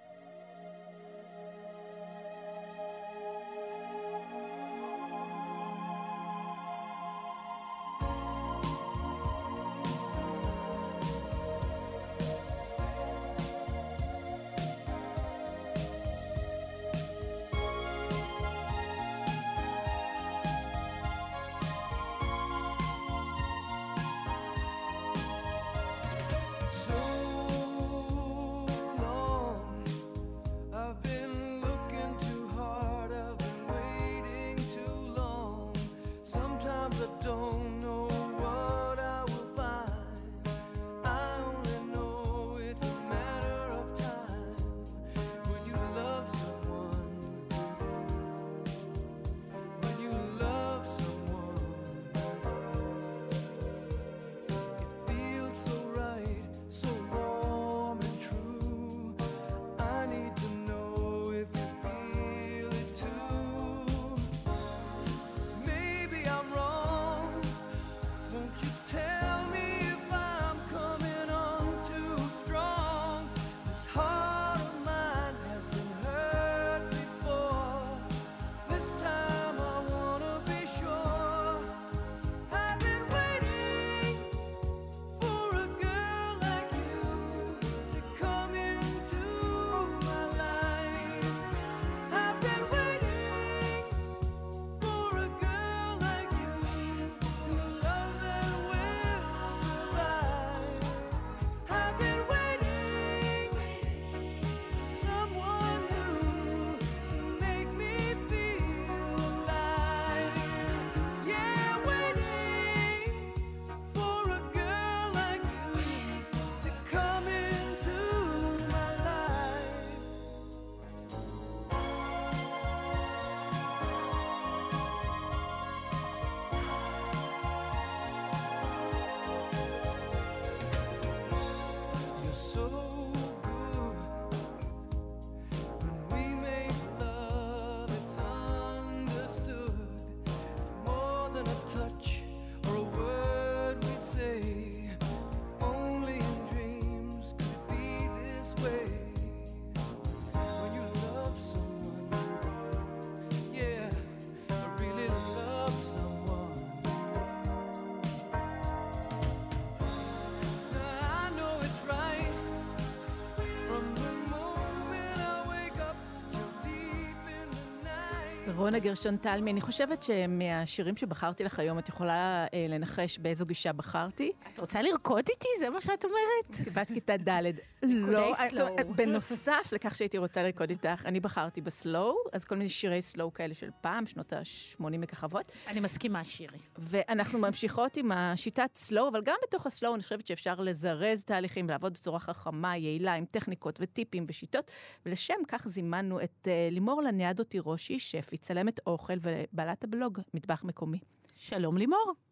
רונה גרשון תלמי, אני חושבת שמהשירים שבחרתי לך היום, את יכולה אה, לנחש באיזו גישה בחרתי. את רוצה לרקוד איתי? זה מה שאת אומרת? סיבת כיתה ד'. לא, סלואו. בנוסף לכך שהייתי רוצה לרקוד איתך, אני בחרתי בסלואו, אז כל מיני שירי סלואו כאלה של פעם, שנות ה-80 מככבות. אני מסכימה, שירי. ואנחנו ממשיכות עם השיטת סלואו, אבל גם בתוך הסלואו אני חושבת שאפשר לזרז תהליכים ולעבוד בצורה חכמה, יעילה, עם טכניקות וטיפים ושיטות, ולשם כך זימנו את uh, לימור לניאדו תירושי, שפי, צלמת אוכל ובעלת הבלוג מטבח מקומי. שלום לימור.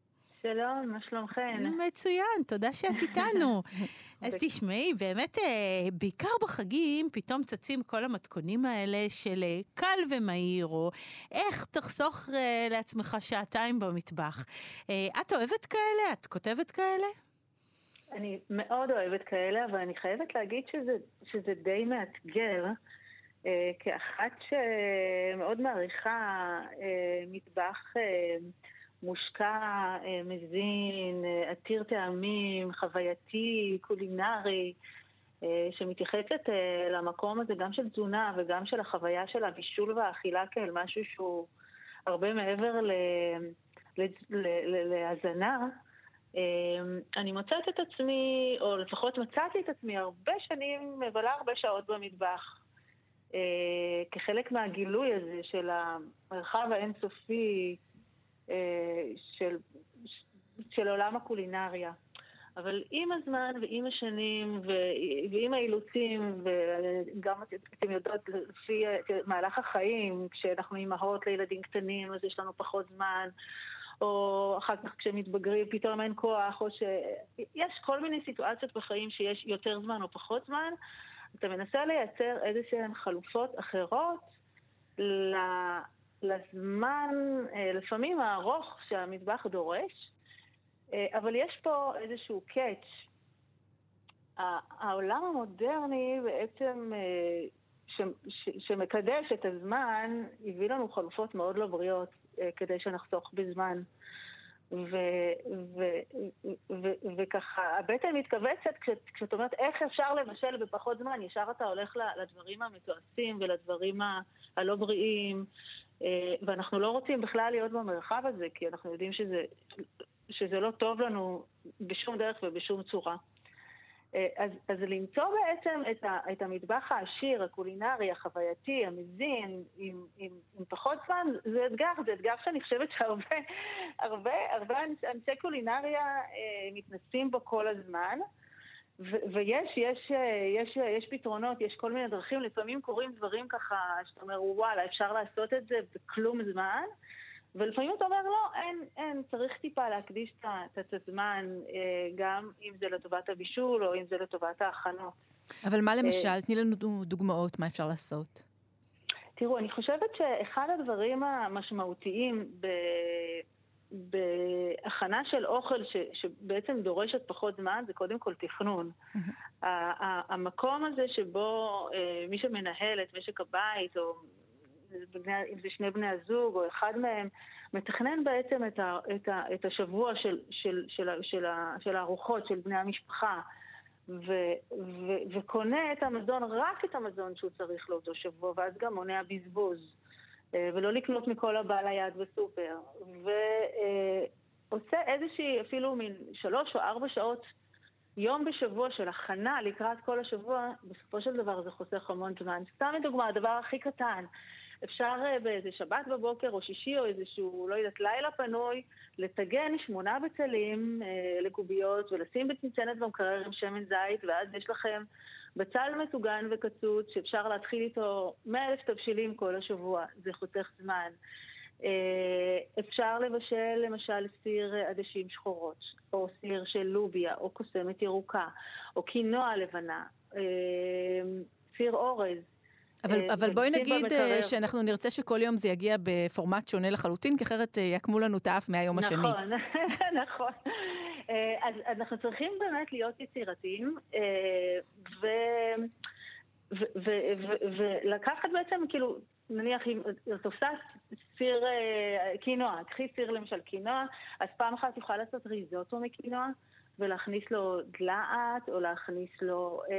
שלום, מה שלומכן? מצוין, תודה שאת איתנו. אז תשמעי, באמת, אה, בעיקר בחגים, פתאום צצים כל המתכונים האלה של אה, קל ומהיר, או איך תחסוך אה, לעצמך שעתיים במטבח. את אוהבת כאלה? את כותבת כאלה? אני מאוד אוהבת כאלה, אבל אני חייבת להגיד שזה, שזה די מאתגר. כאחת שמאוד מעריכה מטבח מושקע, אה, מזין, אה, עתיר טעמים, חווייתי, קולינרי, אה, שמתייחסת למקום הזה גם של תזונה וגם של החוויה של הבישול והאכילה כאל משהו שהוא הרבה מעבר להזנה. אני מוצאת את עצמי, או לפחות מצאתי את עצמי הרבה שנים, מבלה הרבה שעות במטבח. כחלק מהגילוי הזה של המרחב האינסופי, של, של עולם הקולינריה. אבל עם הזמן ועם השנים ועם האילוצים, וגם אתם יודעות, לפי מהלך החיים, כשאנחנו אימהות לילדים קטנים אז יש לנו פחות זמן, או אחר כך כשמתבגרים פתאום אין כוח, או שיש כל מיני סיטואציות בחיים שיש יותר זמן או פחות זמן, אתה מנסה לייצר איזה שהן חלופות אחרות לזמן, אה, לפעמים הארוך שהמטבח דורש, אה, אבל יש פה איזשהו קאץ'. העולם המודרני בעצם, אה, שמקדש את הזמן, הביא לנו חלופות מאוד לא בריאות כדי שנחסוך בזמן. וככה, הבטן מתכווצת כשאת אומרת איך אפשר לבשל בפחות זמן, ישר אתה הולך לדברים המתועשים ולדברים הלא בריאים, ואנחנו לא רוצים בכלל להיות במרחב הזה, כי אנחנו יודעים שזה, שזה לא טוב לנו בשום דרך ובשום צורה. אה, אז, אז למצוא בעצם את, ה, את המטבח העשיר, הקולינרי, החווייתי, המזין, עם, עם, עם פחות זמן, זה אתגר, זה אתגר שאני חושבת שהרבה הרבה, הרבה אנשי קולינריה אה, מתנסים בו כל הזמן. ויש, יש, יש, יש פתרונות, יש כל מיני דרכים, לפעמים קורים דברים ככה, שאתה אומר, וואלה, אפשר לעשות את זה בכלום זמן, ולפעמים אתה אומר, לא, אין, אין, צריך טיפה להקדיש את הזמן, אה, גם אם זה לטובת הבישול או אם זה לטובת ההכנות. אבל מה למשל? אה, תני לנו דוגמאות, מה אפשר לעשות? תראו, אני חושבת שאחד הדברים המשמעותיים ב... בהכנה של אוכל ש, שבעצם דורשת פחות זמן, זה קודם כל תכנון. המקום הזה שבו אה, מי שמנהל את משק הבית, או אם זה שני בני הזוג או אחד מהם, מתכנן בעצם את, ה, את, ה, את השבוע של, של, של, של, של הארוחות של בני המשפחה. ו, ו, וקונה את המזון, רק את המזון שהוא צריך לאותו שבוע, ואז גם מונע בזבוז. אה, ולא לקנות מכל הבעל היד בסופר. ועושה איזושהי, אפילו מין שלוש או ארבע שעות יום בשבוע של הכנה לקראת כל השבוע, בסופו של דבר זה חוסך המון זמן. סתם לדוגמה, הדבר הכי קטן, אפשר אה, באיזה שבת בבוקר או שישי או איזשהו, לא יודעת, לילה פנוי, לטגן שמונה בצלים אה, לקוביות ולשים בצנצנת במקרר עם שמן זית, ואז יש לכם בצל מטוגן וקצוץ שאפשר להתחיל איתו 100 אלף תבשילים כל השבוע, זה חותך זמן. אה, אפשר לבשל למשל סיר עדשים שחורות, או סיר של לוביה, או קוסמת ירוקה, או קינוע לבנה, אה, סיר אורז. אבל, אה, אבל בואי נגיד במקרר. שאנחנו נרצה שכל יום זה יגיע בפורמט שונה לחלוטין, כי אחרת יעקמו לנו את האף מהיום נכון, השני. נכון, נכון. אז אנחנו צריכים באמת להיות יצירתיים, ולקחת בעצם, כאילו, נניח אם את עושה סיר אה, קינוע, קחי סיר למשל קינוע, אז פעם אחת יכולה לעשות ריזוטו מקינוע, ולהכניס לו דלעת, או להכניס לו אה,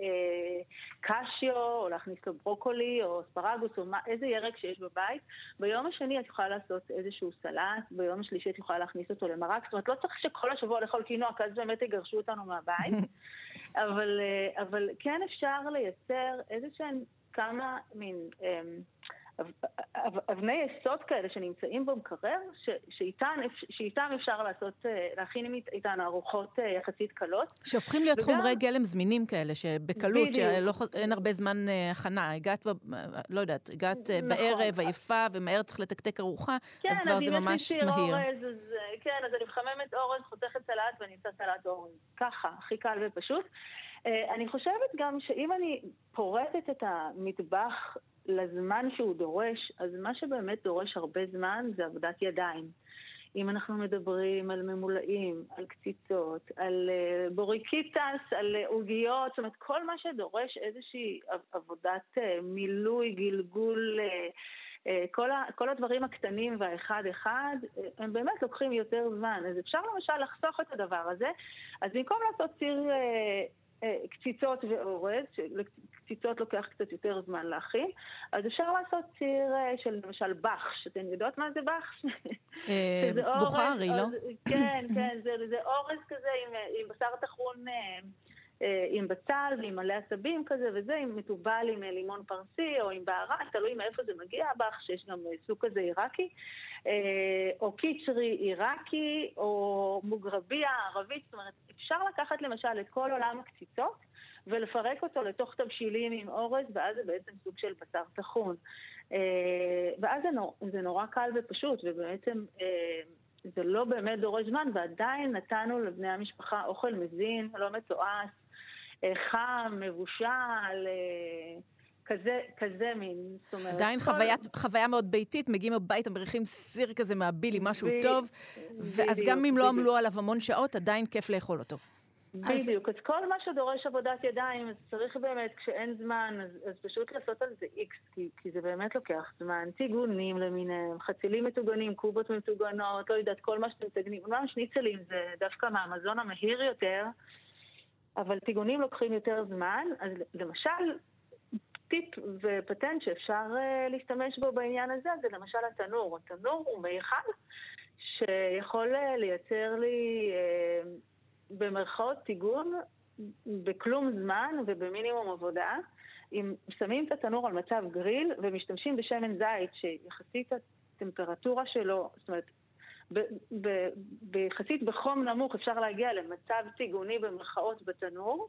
אה, קשיו, או להכניס לו ברוקולי, או אספרגוס, או מה, איזה ירק שיש בבית. ביום השני את יכולה לעשות איזשהו סלט, ביום השלישי את יכולה להכניס אותו למרק. זאת אומרת, לא צריך שכל השבוע לאכול קינוע, כי אז באמת יגרשו אותנו מהבית. אבל, אה, אבל כן אפשר לייצר איזה שהן כמה מין... אה, אבני יסוד כאלה שנמצאים במקרר, שאיתן, שאיתן אפשר לעשות, אה, להכין איתן ארוחות אה, יחסית קלות. שהופכים להיות וגם... חומרי גלם זמינים כאלה, שבקלות, שאין הרבה זמן אה, הכנה. הגעת, לא יודעת, הגעת נכון. בערב עייפה ומהר צריך לתקתק ארוחה, כן, אז כבר זה ממש מהיר. אורז, אז, כן, אז אני מחממת אורז, חותכת סלט ואני עושה סלט אורז. ככה, הכי קל ופשוט. אני חושבת גם שאם אני פורטת את המטבח לזמן שהוא דורש, אז מה שבאמת דורש הרבה זמן זה עבודת ידיים. אם אנחנו מדברים על ממולאים, על קציצות, על uh, בוריקיטס, על uh, עוגיות, זאת אומרת, כל מה שדורש איזושהי עבודת uh, מילוי, גלגול, כל, ה, כל הדברים הקטנים והאחד-אחד, הם באמת לוקחים יותר זמן. אז אפשר למשל לחסוך את הדבר הזה. אז במקום לעשות ציר... Uh, קציצות ואורז, קציצות לוקח קצת יותר זמן להכין, אז אפשר לעשות ציר אה, של למשל בחש. אתן יודעות מה זה בחש? אה, בוכרי, לא? כן, כן, זה אורז כזה עם בשר טחון. אה, עם בצל ועם מלא עשבים כזה וזה, עם מתובל עם לימון פרסי או עם בערה, תלוי מאיפה זה מגיע, בחש, יש גם סוג כזה עיראקי, או קיצ'רי עיראקי, או מוגרביה ערבית, זאת אומרת, אפשר לקחת למשל את כל עולם הקציצות ולפרק אותו לתוך תבשילים עם אורז, ואז זה בעצם סוג של בשר טחון. אה, ואז זה נור, זה נורא קל ופשוט, ובעצם אה, זה לא באמת דורש זמן, ועדיין נתנו לבני המשפחה אוכל מזין, לא מתועש, אה, חם, מבושל. כזה, כזה מין, זאת אומרת... עדיין כל... חוויית, חוויה מאוד ביתית, מגיעים הביתה, מריחים סיר כזה מהבילי, משהו ב... טוב, ואז גם אם לא עמלו עליו המון שעות, עדיין כיף לאכול אותו. בדיוק, אז... אז כל מה שדורש עבודת ידיים, אז צריך באמת, כשאין זמן, אז, אז פשוט לעשות על זה איקס, כי, כי זה באמת לוקח זמן. טיגונים למיניהם, חצילים מטוגנים, קובות מטוגנות, לא יודעת, כל מה שאתם מתגנים. אומנם שניצלים זה דווקא מהמזון המהיר יותר, אבל טיגונים לוקחים יותר זמן. אז למשל, טיפ ופטנט שאפשר uh, להשתמש בו בעניין הזה, זה למשל התנור. התנור הוא מיכל שיכול uh, לייצר לי... Uh, במרכאות טיגון בכלום זמן ובמינימום עבודה. אם שמים את התנור על מצב גריל ומשתמשים בשמן זית שיחסית הטמפרטורה שלו, זאת אומרת, ביחסית בחום נמוך אפשר להגיע למצב טיגוני במרכאות בתנור,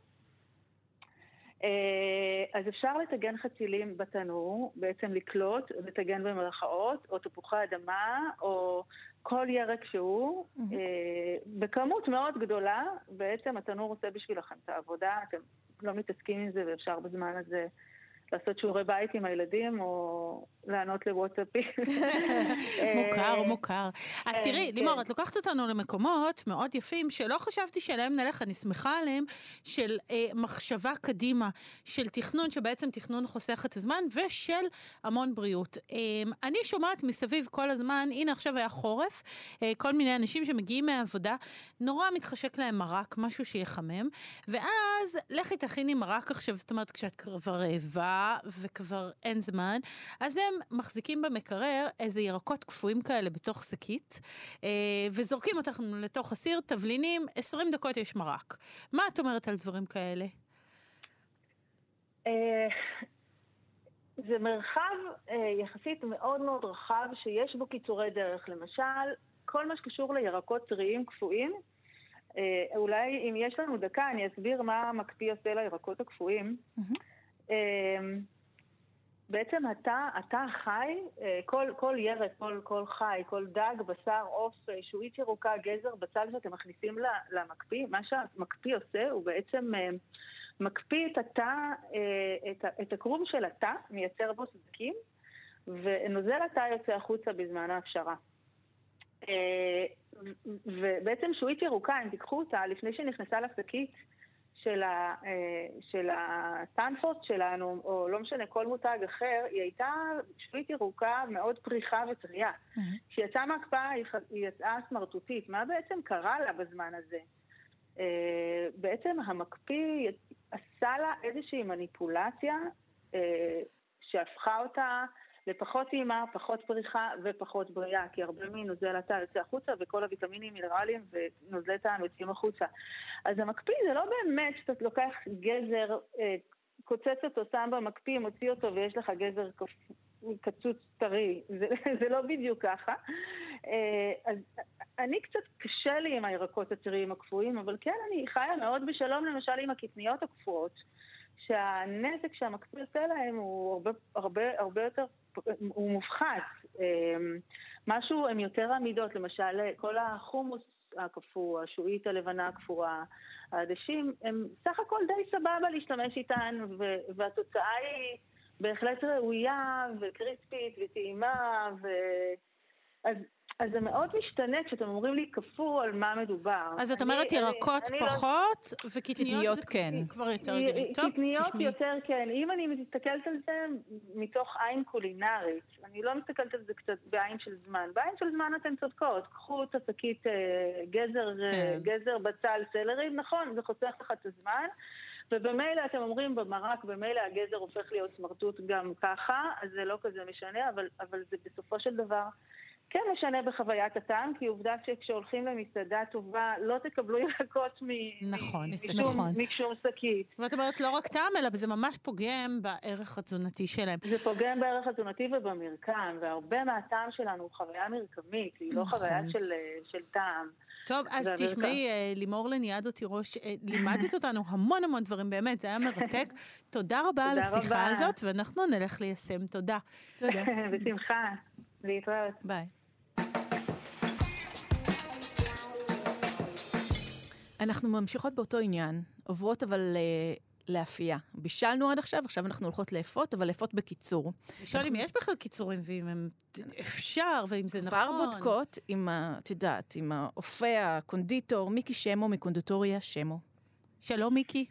אה, אז אפשר לטגן חצילים בתנור, בעצם לקלוט, לטגן במרכאות, או תפוחי אדמה, או כל ירק שהוא, mm-hmm. בכמות מאוד גדולה, בעצם התנור עושה בשבילכם את העבודה, אתם לא מתעסקים עם זה ואפשר בזמן הזה לעשות שיעורי בית עם הילדים, או לענות לוואטסאפים. מוכר, אה, מוכר. אז כן, תראי, לימור, כן. את לוקחת אותנו למקומות מאוד יפים, שלא חשבתי שאליהם נלך, אני שמחה עליהם, של אה, מחשבה קדימה, של תכנון, שבעצם תכנון חוסך את הזמן, ושל המון בריאות. אה, אני שומעת מסביב כל הזמן, הנה עכשיו היה חורף, אה, כל מיני אנשים שמגיעים מהעבודה, נורא מתחשק להם מרק, משהו שיחמם, ואז לכי תכיני מרק עכשיו, זאת אומרת, כשאת כבר רעבה, וכבר אין זמן, אז הם מחזיקים במקרר איזה ירקות קפואים כאלה בתוך שקית, אה, וזורקים אותם לתוך הסיר, תבלינים, 20 דקות יש מרק. מה את אומרת על דברים כאלה? אה, זה מרחב אה, יחסית מאוד מאוד רחב שיש בו קיצורי דרך. למשל, כל מה שקשור לירקות טריים קפואים, אולי אם יש לנו דקה אני אסביר מה המקפיא עושה לירקות הקפואים. Mm-hmm. אמ, בעצם אתה, אתה חי, אה, כל, כל ירק, כל, כל חי, כל דג, בשר, עוף, אה, שועית ירוקה, גזר, בצל שאתם מכניסים למקפיא, מה שהמקפיא עושה הוא בעצם אה, מקפיא את התא, את, את הקרום של התא, מייצר בו סדקים, ונוזל התא יוצא החוצה בזמן ההפשרה. ובעצם שועית ירוקה, אם תיקחו אותה, לפני שנכנסה לשקית, של, ה, אה, של הסטנפורד שלנו, או לא משנה, כל מותג אחר, היא הייתה שביעית ירוקה מאוד פריחה וטריה. כשהיא יצאה מהקפאה היא יצאה סמרטוטית. מה בעצם קרה לה בזמן הזה? בעצם המקפיא עשה לה איזושהי מניפולציה שהפכה אותה לפחות טעימה, פחות פריחה ופחות בריאה, כי הרבה מנוזל התא יוצא החוצה וכל הוויטמינים, מינרלים ונוזלי תא יוצאים החוצה. אז המקפיא זה לא באמת שאתה לוקח גזר, אה, קוצץ אותו, שם במקפיא, מוציא אותו ויש לך גזר קצוץ טרי, זה, זה לא בדיוק ככה. אה, אז אני קצת קשה לי עם הירקות הטריים הקפואים, אבל כן, אני חיה מאוד בשלום למשל עם הקטניות הקפואות. שהנזק שהמקפיא עושה להם הוא הרבה, הרבה, הרבה יותר, הוא מופחת. אמ, משהו, הן יותר עמידות, למשל כל החומוס הקפוא, השועית הלבנה הקפואה, העדשים, הם סך הכל די סבבה להשתמש איתן, והתוצאה היא בהחלט ראויה וקריספית וטעימה, ו... אז אז זה מאוד משתנה כשאתם אומרים לי קפוא על מה מדובר. אז את אומרת ירקות לא- פחות, לא... וקטניות זה כן. כבר יותר גדול. טוב, קטניות תשמעי. יותר כן. אם אני מסתכלת על זה מתוך עין קולינרית, אני לא מסתכלת על זה קצת בעין של זמן. בעין של זמן אתן צודקות. קחו את השקית אה, גזר, אה, כן. גזר בצל סלרי, נכון, זה חוסך לך את הזמן. ובמילא אתם אומרים במרק, במילא הגזר הופך להיות סמרטוט גם ככה, אז זה לא כזה משנה, אבל, אבל זה בסופו של דבר כן משנה בחוויית הטעם, כי עובדה שכשהולכים למסעדה טובה, לא תקבלו ירקות מ- נכון, משום, נכון. משום שקית. ואת אומרת, לא רק טעם, אלא זה ממש פוגם בערך התזונתי שלהם. זה פוגם בערך התזונתי ובמרקם, והרבה מהטעם שלנו הוא חוויה מרקמית, היא לא נכון. חוויה של, של טעם. טוב, אז תשמעי, אה, לימור לניאדו תירוש, אה, לימדת אותנו המון המון דברים, באמת, זה היה מרתק. תודה רבה על השיחה הזאת, ואנחנו נלך ליישם. תודה. תודה. בשמחה. להתראות. ביי. אנחנו ממשיכות באותו עניין, עוברות אבל uh, לאפייה. בישלנו עד עכשיו, עכשיו אנחנו הולכות לאפות, אבל לאפות בקיצור. לשאול אם יש בכלל קיצורים, ואם הם אפשר, ואם זה נכון. כבר בודקות עם, את יודעת, עם האופה, הקונדיטור, מיקי שמו מקונדיטוריה שמו. שלום, מיקי.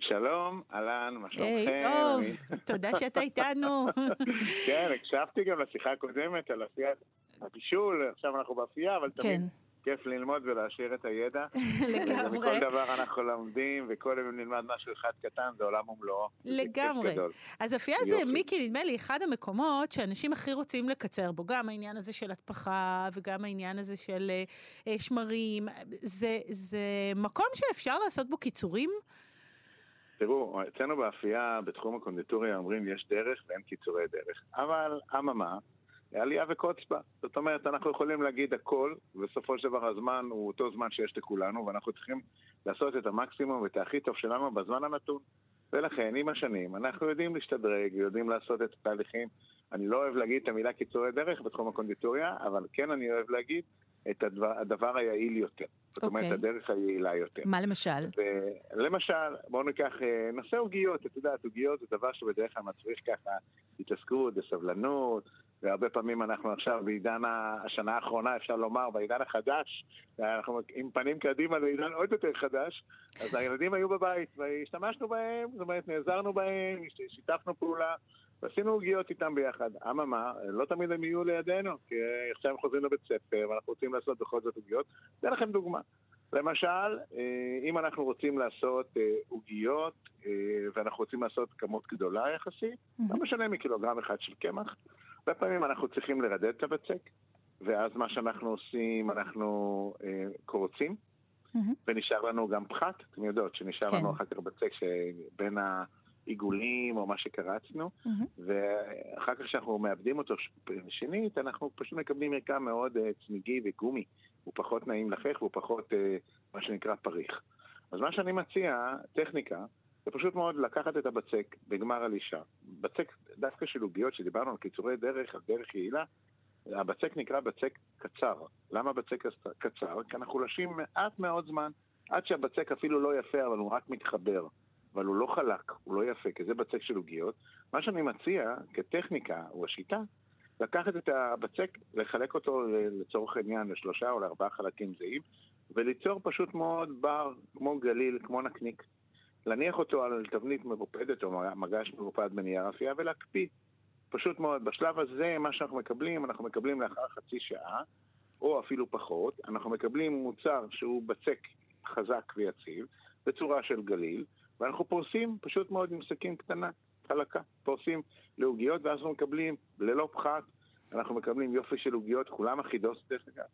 שלום, אהלן, מה שלומכם? היי, טוב, תודה שאתה איתנו. כן, הקשבתי גם לשיחה הקודמת על אפיית הבישול, עכשיו אנחנו באפייה, אבל תמיד... כיף ללמוד ולהשאיר את הידע. לגמרי. מכל דבר אנחנו לומדים, וכל יום נלמד משהו אחד קטן, זה עולם ומלואו. לגמרי. אז אפייה זה, מיקי, נדמה לי, אחד המקומות שאנשים הכי רוצים לקצר בו. גם העניין הזה של הטפחה, וגם העניין הזה של uh, שמרים. זה, זה מקום שאפשר לעשות בו קיצורים? תראו, אצלנו באפייה, בתחום הקונדיטוריה, אומרים יש דרך ואין קיצורי דרך. אבל, אממה, עלייה וקוץ בה. זאת אומרת, אנחנו יכולים להגיד הכל, ובסופו של דבר הזמן הוא אותו זמן שיש לכולנו, ואנחנו צריכים לעשות את המקסימום ואת הכי טוב שלנו בזמן הנתון. ולכן, עם השנים, אנחנו יודעים להשתדרג, יודעים לעשות את התהליכים. אני לא אוהב להגיד את המילה קיצורי דרך בתחום הקונדיטוריה, אבל כן אני אוהב להגיד את הדבר, הדבר היעיל יותר. זאת אומרת, okay. אוקיי. הדרך היעילה יותר. מה למשל? למשל, בואו ניקח, אה, נושא עוגיות, את יודעת, עוגיות זה דבר שבדרך כלל מצריך ככה התעסקות וסבלנות, והרבה פעמים אנחנו עכשיו בעידן השנה האחרונה, אפשר לומר, בעידן החדש, אנחנו עם פנים קדימה לעידן עוד יותר חדש, אז הילדים היו בבית, והשתמשנו בהם, זאת אומרת, נעזרנו בהם, שיתפנו פעולה. ועשינו עוגיות איתם ביחד. אממה, לא תמיד הם יהיו לידינו, כי עכשיו הם חוזרים לבית ספר ואנחנו רוצים לעשות בכל זאת עוגיות. אתן לכם דוגמה. למשל, אה, אם אנחנו רוצים לעשות אה, עוגיות אה, ואנחנו רוצים לעשות כמות גדולה יחסית. לא משנה מקילוגרם אחד של קמח, הרבה פעמים אנחנו צריכים לרדד את הבצק, ואז מה שאנחנו עושים, אנחנו קורצים, mm-hmm. ונשאר לנו גם פחת, אתם יודעות שנשאר כן. לנו אחר כך בצק שבין ה... עיגולים או מה שקרצנו, mm-hmm. ואחר כך כשאנחנו מאבדים אותו שנית, אנחנו פשוט מקבלים מרקם מאוד uh, צמיגי וגומי. הוא פחות נעים לחך והוא פחות, uh, מה שנקרא, פריך. אז מה שאני מציע, טכניקה, זה פשוט מאוד לקחת את הבצק בגמר הלישה. בצק דווקא של עוגיות, שדיברנו על קיצורי דרך, על דרך יעילה, הבצק נקרא בצק קצר. למה בצק קצר? כי אנחנו לשים מעט מאוד זמן, עד שהבצק אפילו לא יפה, אבל הוא רק מתחבר. אבל הוא לא חלק, הוא לא יפה, כי זה בצק של עוגיות. מה שאני מציע כטכניקה, או השיטה, לקחת את הבצק, לחלק אותו לצורך העניין לשלושה או לארבעה חלקים זהים, וליצור פשוט מאוד בר, כמו גליל, כמו נקניק. להניח אותו על תבנית מרופדת או מגש מרופד בנייר אפייה ולהקפיא. פשוט מאוד, בשלב הזה מה שאנחנו מקבלים, אנחנו מקבלים לאחר חצי שעה, או אפילו פחות, אנחנו מקבלים מוצר שהוא בצק חזק ויציב, בצורה של גליל, ואנחנו פורסים פשוט מאוד עם סכין קטנה, חלקה, פורסים לעוגיות, ואז אנחנו מקבלים ללא פחת, אנחנו מקבלים יופי של עוגיות, כולם אחידות דרך אגב.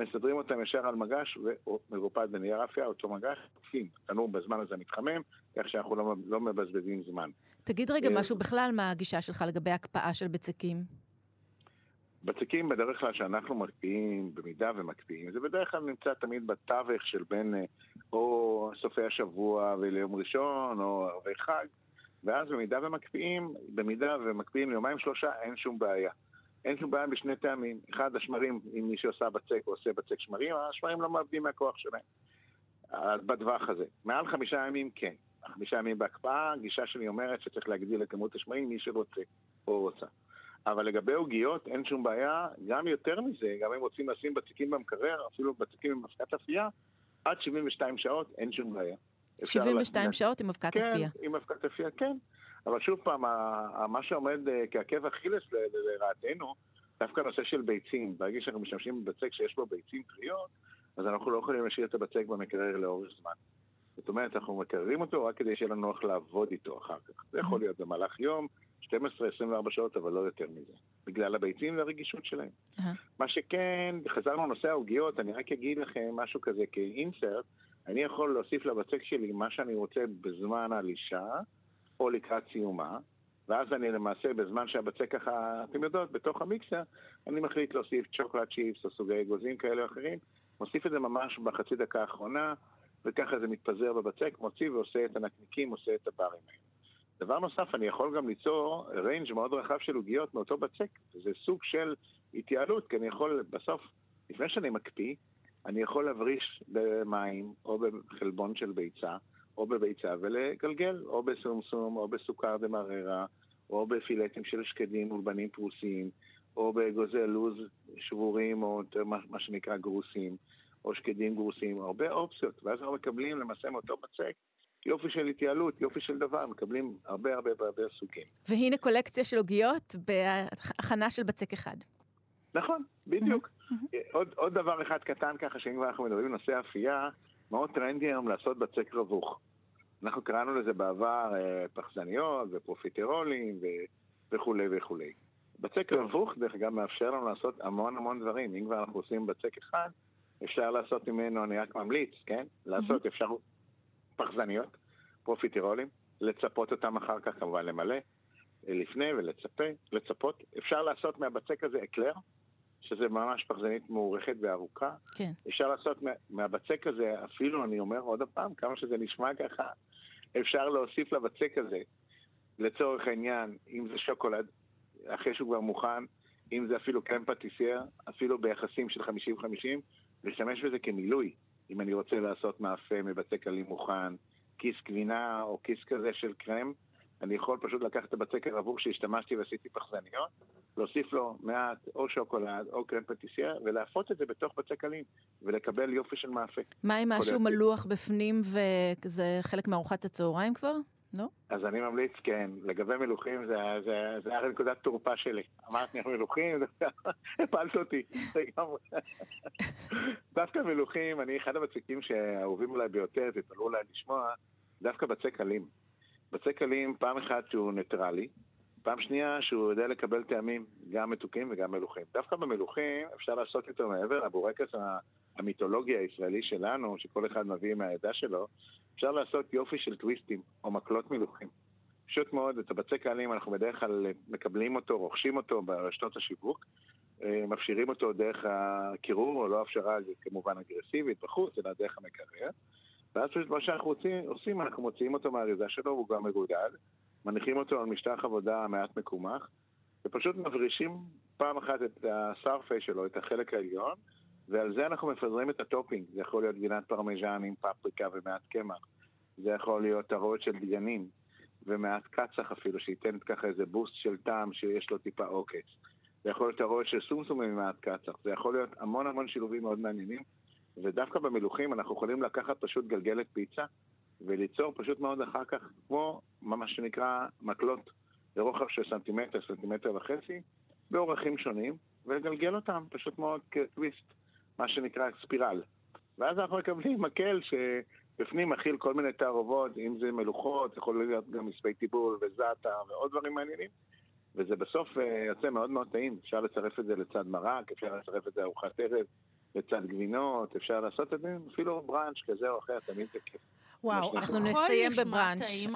מסדרים אותם ישר על מגש ומרופד בנייר אפיה, אותו מגש, תוקפים. תנור בזמן הזה מתחמם, כך שאנחנו לא, לא מבזבזים זמן. תגיד רגע אה, משהו בכלל, מה הגישה שלך לגבי הקפאה של בצקים? בצקים בדרך כלל שאנחנו מקפיאים, במידה ומקפיאים, זה בדרך כלל נמצא תמיד בתווך של בין אה, או סופי השבוע וליום ראשון או ערבי חג, ואז במידה ומקפיאים, במידה ומקפיאים ליומיים שלושה, אין שום בעיה. אין שום בעיה בשני טעמים. אחד, השמרים, אם מי שעושה בצק או עושה בצק שמרים, השמרים לא מאבדים מהכוח שלהם. בטווח הזה. מעל חמישה ימים, כן. חמישה ימים בהקפאה, הגישה שלי אומרת שצריך להגדיל את כמות השמרים מי שרוצה או רוצה. אבל לגבי עוגיות אין שום בעיה, גם יותר מזה, גם אם רוצים לשים בצקים במקרר, אפילו בצקים עם אבקת אפייה, עד 72 שעות אין שום בעיה. 72 שעות עם אבקת כן, אפייה. כן, עם אבקת אפייה, כן. אבל שוב פעם, מה שעומד אה, כעקב אכילס לרעתנו, דווקא הנושא של ביצים. ברגע שאנחנו משתמשים בבצק שיש בו ביצים טריות, אז אנחנו לא יכולים להשאיר את הבצק במקרר לאורך זמן. זאת אומרת, אנחנו מקררים אותו רק כדי שיהיה לנו נוח לעבוד איתו אחר כך. זה יכול להיות במהלך יום, 12-24 שעות, אבל לא יותר מזה. בגלל הביצים והרגישות שלהם. מה שכן, חזרנו לנושא העוגיות, אני רק אגיד לכם משהו כזה כאינסרט, אני יכול להוסיף לבצק שלי מה שאני רוצה בזמן הלישה, או לקראת סיומה, ואז אני למעשה, בזמן שהבצק ככה, אתם יודעות, בתוך המיקסר, אני מחליט להוסיף chocolate chips או סוגי אגוזים כאלה או אחרים, מוסיף את זה ממש בחצי דקה האחרונה, וככה זה מתפזר בבצק, מוציא ועושה את הנקניקים, עושה את הברים האלה. דבר נוסף, אני יכול גם ליצור range מאוד רחב של עוגיות מאותו בצק. זה סוג של התייעלות, כי אני יכול בסוף, לפני שאני מקפיא, אני יכול להבריש במים או בחלבון של ביצה, או בביצה ולגלגל, או בסומסום, או בסוכר דמררה, או בפילטים של שקדים מולבנים פרוסים, או באגוזי לוז שבורים, או מה שנקרא גרוסים, או שקדים גרוסים, הרבה אופציות. ואז אנחנו מקבלים למעשה מאותו בצק יופי של התייעלות, יופי של דבר, מקבלים הרבה הרבה הרבה סוגים. והנה קולקציה של עוגיות בהכנה של בצק אחד. נכון, בדיוק. עוד, עוד דבר אחד קטן ככה, שאם אנחנו מדברים בנושא אפייה, מאוד טרנדי היום לעשות בצק רווח. אנחנו קראנו לזה בעבר אה, פחזניות ופרופיטרולים ו... וכולי וכולי. בצק רווח, דרך אגב, מאפשר לנו לעשות המון המון דברים. אם כבר אנחנו עושים בצק אחד, אפשר לעשות ממנו, אני רק ממליץ, כן? לעשות, אפשר פחזניות, פרופיטרולים, לצפות אותם אחר כך, כמובן למלא, אה, לפני ולצפה, לצפות. אפשר לעשות מהבצק הזה אקלר, שזה ממש פחזנית מוערכת וארוכה. כן. אפשר לעשות מה, מהבצק הזה, אפילו, אני אומר עוד פעם, כמה שזה נשמע ככה, אפשר להוסיף לבצק הזה, לצורך העניין, אם זה שוקולד, אחרי שהוא כבר מוכן, אם זה אפילו קרם פטיסייר, אפילו ביחסים של 50-50, להשתמש בזה כמילוי. אם אני רוצה לעשות מאפה מבצק עלים מוכן, כיס גבינה או כיס כזה של קרם, אני יכול פשוט לקחת את הבצק הרווח שהשתמשתי ועשיתי פחזניות, להוסיף לו מעט או שוקולד או קרם פטיסייה ולהפות את זה בתוך בצק עלים ולקבל יופי של מאפה. מה עם משהו מלוח בפנים וזה חלק מארוחת הצהריים כבר? לא? אז אני ממליץ, כן. לגבי מלוכים, זה, זה, זה היה נקודת תורפה שלי. אמרת לי מלוכים, הפלת אותי דווקא מלוכים, אני אחד הבצקים שאהובים אולי ביותר, תתפלאו אולי לשמוע, דווקא בצק אלים. בצק אלים, פעם אחת שהוא ניטרלי, פעם שנייה שהוא יודע לקבל טעמים, גם מתוקים וגם מלוכים. דווקא במלוכים אפשר לעשות יותר מעבר, הבורקס המיתולוגי הישראלי שלנו, שכל אחד מביא מהעדה שלו, אפשר לעשות יופי של טוויסטים או מקלות מלוכים. פשוט מאוד, את הבצק העלים אנחנו בדרך כלל מקבלים אותו, רוכשים אותו ברשתות השיווק, אה, מפשירים אותו דרך הקירור, או לא הפשרה כמובן אגרסיבית בחוץ, אלא דרך המקרר. ואז מה שאנחנו עושים, אנחנו מוציאים אותו מהאריזה שלו, הוא גם מגודל, מניחים אותו על משטח עבודה מעט מקומח, ופשוט מברישים פעם אחת את ה surface שלו, את החלק העליון, ועל זה אנחנו מפזרים את הטופינג. זה יכול להיות גבינת פרמז'ן עם פפריקה ומעט קמח. זה יכול להיות תערובת של דגנים, ומעט קצח אפילו, שייתן ככה איזה boost של טעם שיש לו טיפה עוקץ. זה יכול להיות תערובת של סומסום עם מעט קצח. זה יכול להיות המון המון שילובים מאוד מעניינים. ודווקא במלוכים אנחנו יכולים לקחת פשוט גלגלת פיצה וליצור פשוט מאוד אחר כך, כמו מה שנקרא מקלות לרוחב של סנטימטר, סנטימטר וחצי, באורחים שונים, ולגלגל אותם פשוט מאוד כטוויסט. מה שנקרא ספירל. ואז אנחנו מקבלים מקל שבפנים מכיל כל מיני תערובות, אם זה מלוכות, יכול להיות גם מספי טיבול וזאטה ועוד דברים מעניינים. וזה בסוף אה, יוצא מאוד מאוד טעים. אפשר לצרף את זה לצד מרק, אפשר לצרף את זה ארוחת ערב, לצד גבינות, אפשר לעשות את זה אפילו בראנץ' כזה או אחר, תמיד זה כיף. וואו, אנחנו הכל נסיים בבראנץ'.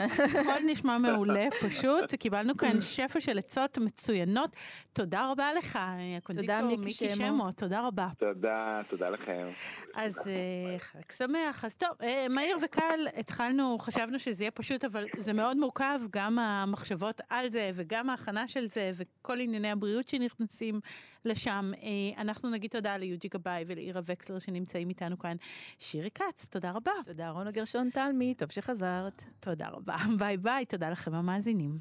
הכל נשמע מעולה, פשוט. קיבלנו כאן שפע של עצות מצוינות. תודה רבה לך, הקונדיקטור מיקי. שמו, תודה רבה. תודה, תודה לכם. אז אה, חג שמח. אז טוב, אה, מהיר וקל, התחלנו, חשבנו שזה יהיה פשוט, אבל זה מאוד מורכב, גם המחשבות על זה, וגם ההכנה של זה, וכל ענייני הבריאות שנכנסים לשם. אה, אנחנו נגיד תודה ליוג'י גבאי ולעירה וקסלר שנמצאים איתנו כאן. שירי כץ, תודה רבה. תודה, רונה גרשון תלמי, טוב שחזרת. תודה רבה. ביי ביי, תודה לכם המאזינים.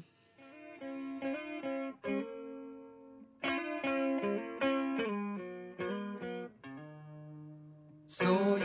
Saw